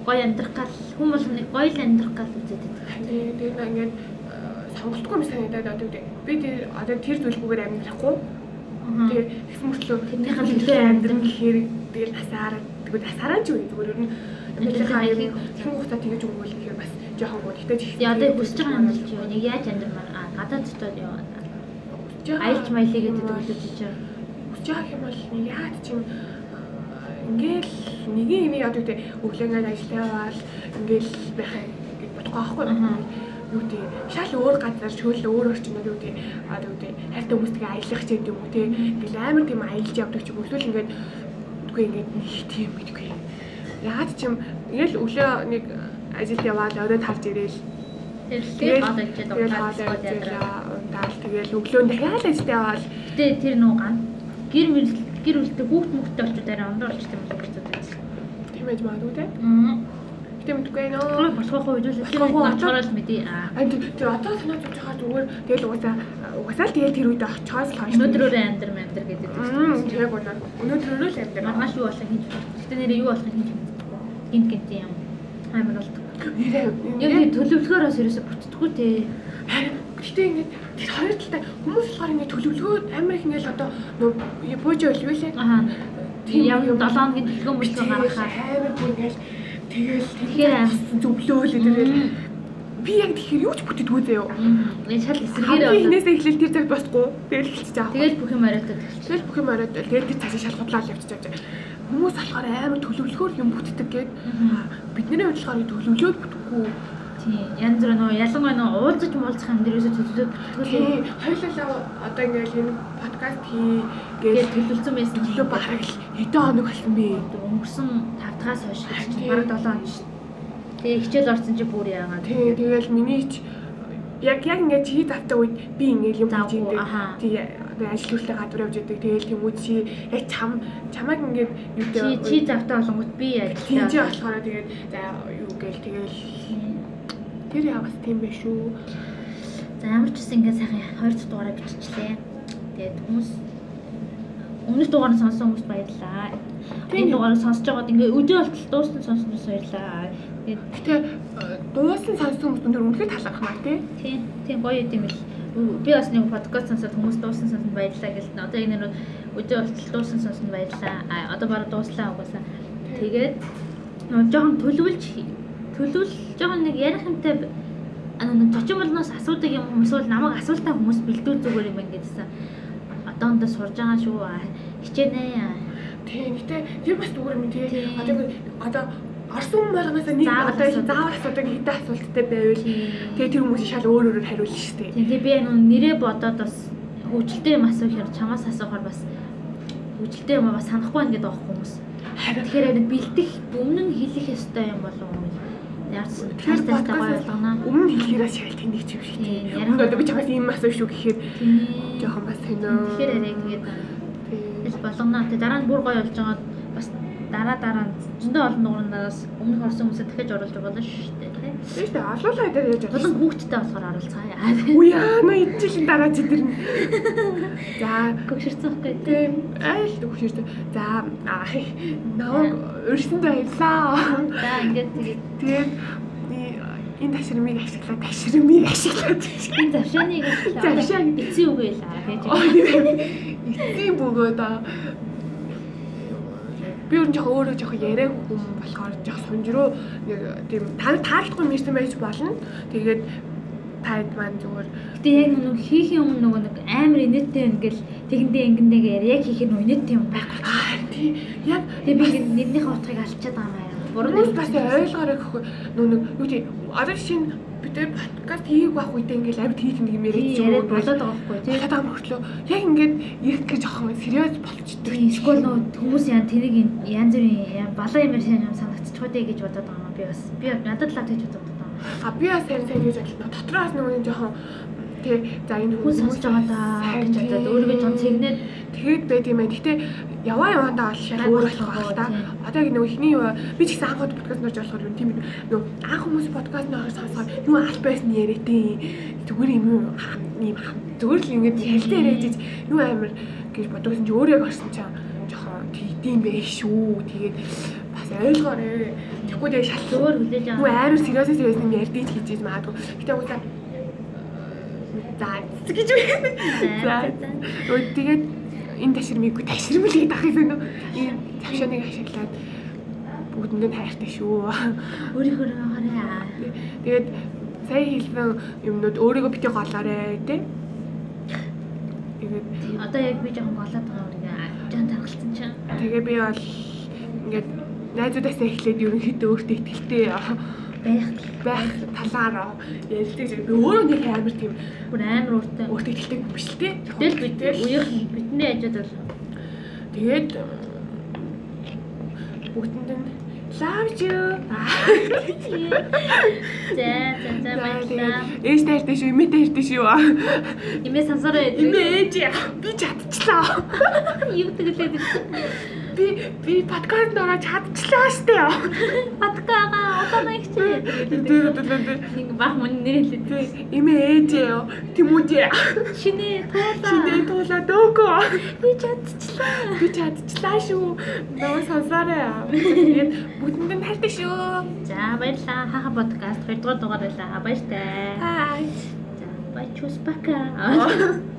гоё амьдрах гал хүн болгоныг гоё л амьдрах гал үзээд байдаг. Тэгээ тэгээд наа ингээд э, сонголтгүй юм санагдаад одоо. Би тэр одоо тэр зүйлгүйгээр амьдрахгүй. Аа. Тэгээ тэгсэн мөртлөө тэрнийхээ төлөө амьдран гэхээр тэгэл насаараа тэгвэл насаараа ч үгүй зүгээр ер нь амьдралынхаа аягийн хэн хугацаа тэгэж өгвөл гэхээр бас жоохон гоо. Чих. Тэгээ одоо хүсэж байгаа юм чи юу? Нэг яаж амьдрмаар аа гадаад дотоод яваа. Аялч маялыг гэдэг төлөвлөж чиж. Хүсэж байгаа юм бол нэг яад чим ингээл нэгэн юм яд үгүй өглөөнөө ажиллавал ингээл байхаа гэж бодохгүй байхгүй юу тий шал өөр газар шөөл өөр орчнод юу тий одоо юу тий хайртай хүмүүстэйгээ аялах ч гэдэг юм уу тий ингээл амар тийм аялж явдаг ч юм уу эсвэл ингээд үгүй ингээд нэг тийм гэдэггүй яад чим ингээл өглөө нэг ажилд яваад оройд харж ирээл Тэгээ гол ядраа. ажиллаа ундаал тэгэл өглөө дахиад ажилд яваад Гэтэ тэр нуу ган гэр мэл гэр үлдээ хүүхд мөхтэй болчиход арай ондоо болчихсон юм болчиход байсан. тийм байж магадгүй тий Аа. гэтээ мэдгүй нөө Гол босгох үед л тэр Босгох үед үед очихоор л мэдээ. Аа. Тэр одоо санаа зовж байгаа зүгээр тэгэл угаасаа угаасаа л тэгэл тэр үед очиос л хойш Өнөөдөр өөрөө амьдар амьдар гэдэг. Мм тэг болоо өнөөдөр л амьд Маргааш юу болох байна. Гэтэ нэрээ юу болох мэдгүй. Гинт гинт юм. Амар болдог. Яг тийм төлөвлөгөөрөөс ерөөсө бүтдэггүй те. гэтээ ингээд тэр хоёр талтай хүмүүс болохоор ингээд төлөвлөгөө амар их ингээд одоо нөө бууж байл вэ Аа. Тийм явна 7 хоногийн төлөвлөгөө мөлтөө гаргахаар. амар бүр ингээд тэгэл Тэгэхээр зөвлөөл тэгэл би яг тэгэхээр юу ч бүтээдгүй заяа Энэ шал эсэргээрээ хамгийн болоо. ихнээсээ эхлээл тэр цагт босхгүй тэгэл эхэлчихэж байгаа Тэгэл бүх юм оройтод эхэлчих. Тэгэл бүх юм оройд тэгэл тэр цаашаа шалгуудлаад явчихж байгаа. Хүмүүс болохоор амар төлөвлөгөөр юм бүтдэг гээд бидний болохоор төлөвлөөд бүтэхгүй. Тийм. Янз бүр нөө ялангуяа нөө уулзаж муулзах юм дээрээс төлөвлөд бүтгүүлээ. Тийм хоёулаа одоо ингээл энэ подкаст Тэгэл хийгээд төлөвлөсөн байсан төлөө бараг л хэдэн хоног болсон бэ? өнгөрсөн 5 дахаас хойш гэж бараг 7 хоног шүү. Тэгээ хичээл орсон чи бүр яагаад. Тийм тэгэл миний ч яг яг ингээд чи завтай үед би ингээд юм хийж аха. Тий ажил хүртэл гадуур явж идэг. Тэгэл тэмүүл чи яг чам чамайг ингээд юу Чи чи завтай болонгот би ажиллаа. болохоор тэгээд за юу гээл тэгэл тэр яваас тийм байх шүү. За ямар ч гэсэн ингээд сайхан 2 дахь дугаараа биччихлээ. Тэгээд хүмүүс өмнөх дугаарыг сонссон хүмүүст баярлалаа. Энэ дугаарыг сонсож байгаад ингээд өдөө болтол дуусна хүмүүс баярлалаа. Гэтэ э, дуусан сонссон хүмүүс өндөр үнэхээр талархах маа тий. тийм тийм гоё юм бэл. Би бас нэг подкаст сонсоод хүмүүс дууссан сонсонд баярлалаа гэлтэн. Одоо яг нэг өдөө болтол дууссан сонсонд баярлалаа. А одоо бараг дууслаа угаасаа. Тэгээд нөө жоохон төлөвлөж төлөвл жоохон нэг ярих юмтай б- а нэг зочин болноос асуудаг юм хүмүүс бол намайг асуултаа хүмүүс бэлдүүл зүгээр юм ингэдсэн. Одоо ондоо сурж байгаа шүү. Хичээнэ. а. Тий. Гэтэ тэр бас зүгээр юм тий. Тийм. Одоо одоо орсон болгоноос нэг одоо заавал асуудаг хэдэн асуулттай байвал тэгээ тэр хүмүүс шал өөр өөрөөр хариулна шүү дээ. Тийм би энэ нэрээ бодоод бас хөгжилтэй юм асуух хэрэг чамаас асуухаар бас хөгжилтэй юм бас санахгүй байна гэдэг байгаа хүмүүс. Тэгэхээр бэлдэх өмнө нь хэлэх ёстой юм болов уу? Яаж тэр цааштай гоё болгоно. өмнө хэлхээрээ шал тэнийг ч юм шиг тий. Тийм, Өмнө одоо би чамаас ийм асуух шүү гэхээр жоохон бас сонио. Тэгэхээр арай тэгээд тэл болгоно. Тэгээд дараа нь бүр гоё болж байгаа дараа дараа нь зөндөө олон дугаараас өмнөх орсон хүмүүсээ дахиж оруулж болно шүү дээ. тий. Тийм шүү дээ. Олоолаа дээр яаж Болон хүүхдтэй болохоор оруулцгаая. Үе эд жилийн дараа чи тэр. За Гөгшөрсөн байхгүй тий. тийм айл төгшөрт. За аа нөө өрсөнд баярлаа. За ингээд тэгээд Тэгээд энэ ташрамыг ашиглаа, ташрамыг ашиглаад. энэ завшааныг Завшаан. эцсийн үг байлаа гэж. Эцсийн бөгөөд аа. Би өөр жоохон өөрөө жоохон яриаг хүм болохоор жоохон сунжруу нэг тийм та таалдахгүй мэрсэн байж болно. Тэгээд таад маань зүгээр Гэтэ яг нэг хийхийн өмнө нөгөө нэг амар инээдтэй ингээл тэгэндээ ингэндээгээр яг хийх нь инээдтэй юм байхгүй. аа тий яг Тэгээ би ингэ нэрнийхээ утгыг алдчихад байгаа юм. Буруу Хүмүүс бас ойлгоорой гэхгүй нөө нэг юу тий одоо шинэ бид подкаст хийх байх үедээ ингээл амьд хийх нэг юм яриад юм уу болоод байгаа байхгүй тий. Тэгээд ам хөртлөө яг ингээд ирэх гэж жоохон сериус болчдөг. Эсвэл нөгөө хүмүүс яа тэрийг янз бүрийн балан юмэр сайн юм санагдчих болчихоо дээ гэж бодоод байгаа юм би бас. Би надад л тэгж бодоод байгаа. А би бас сайн сайн гэж бодлоо. Дотроос нөгөө юм жоохон тий за энэ Хүн сонсож байгаа даа гэж бодоод өөрийгөө жоохон цэгнээд тэгээд байд юм байна. Гэтэ яваа яваандаа бол шал өөр болох байх та. Одоо яг нөгөө ихний юу би ч гэсэн анхуд подкаст норж болохоор юм тийм нөгөө анх хүмүүс подкаст норж сонсохоор юу аль байсан яриатэй зүгээр юм юу юм зүгээр л ингэж хэлтэй яриад юу амир гэж бодогсон чи өөрөө орсон чам жоохон тийдэм байх шүү. Тэгээд бас ойлгоорой. Тэгэхгүй тэгээ шал зөвөр хүлээж Юу аваа. амар сериус сериус юм ярьдгийг хийж магадгүй. Гэтэ уусаа за гэж үү. За. Тэгээд энэ таширмыг таширмлыг дахих юм уу? Энэ тавшааныг ашиглаад бүгдэнд нь хайртай шүү. Өөрийнхөө хараа. Тэгээд сая хэлсэн юмнууд өөрийгөө бити голоорой тий. Тэгээд Одоо яг би жоохон голоод байгаа өөрийгөө жан тархалцсан чинь. тэгээ би бол ингээд найзуудаасаа эхлээд ерөнхийдөө өөртөө ихтэй Байх. байх талаар ярилцдаг зэрэг би өөрөө нэг амар тийм Бүр амар өөртөө. өөртөө ихтэй биш л тий. Тэгэл бид үеийнх нь бидний ажууд бол Тэгээд бүгдэнд нь love you. [laughs] За за за баярлалаа. Ээж таартай шүү, эмээ таартай шүү. Имээ сансараа Эмээ ээж би чадчихлаа. [laughs] юу тэгэлээд Би би подкаст ороо чадчихлаа штэ. Падкаага одоо их чээ. Нэг бах мөн нэрэлээ. Эмээ ээж Тэмүүжээ. Шинэ туулаа. Чинээ туулаа дөөгөө. би чадчихлаа. Би чадчихлаа шүү. Нөгөө сонсоорой. Тэгээд бүгдэнд нь хайртай шүү. За баярлалаа. Хаха подкаст 2 дугаар дугаар байлаа. Баяртай. Бай. За баячус пока. [laughs]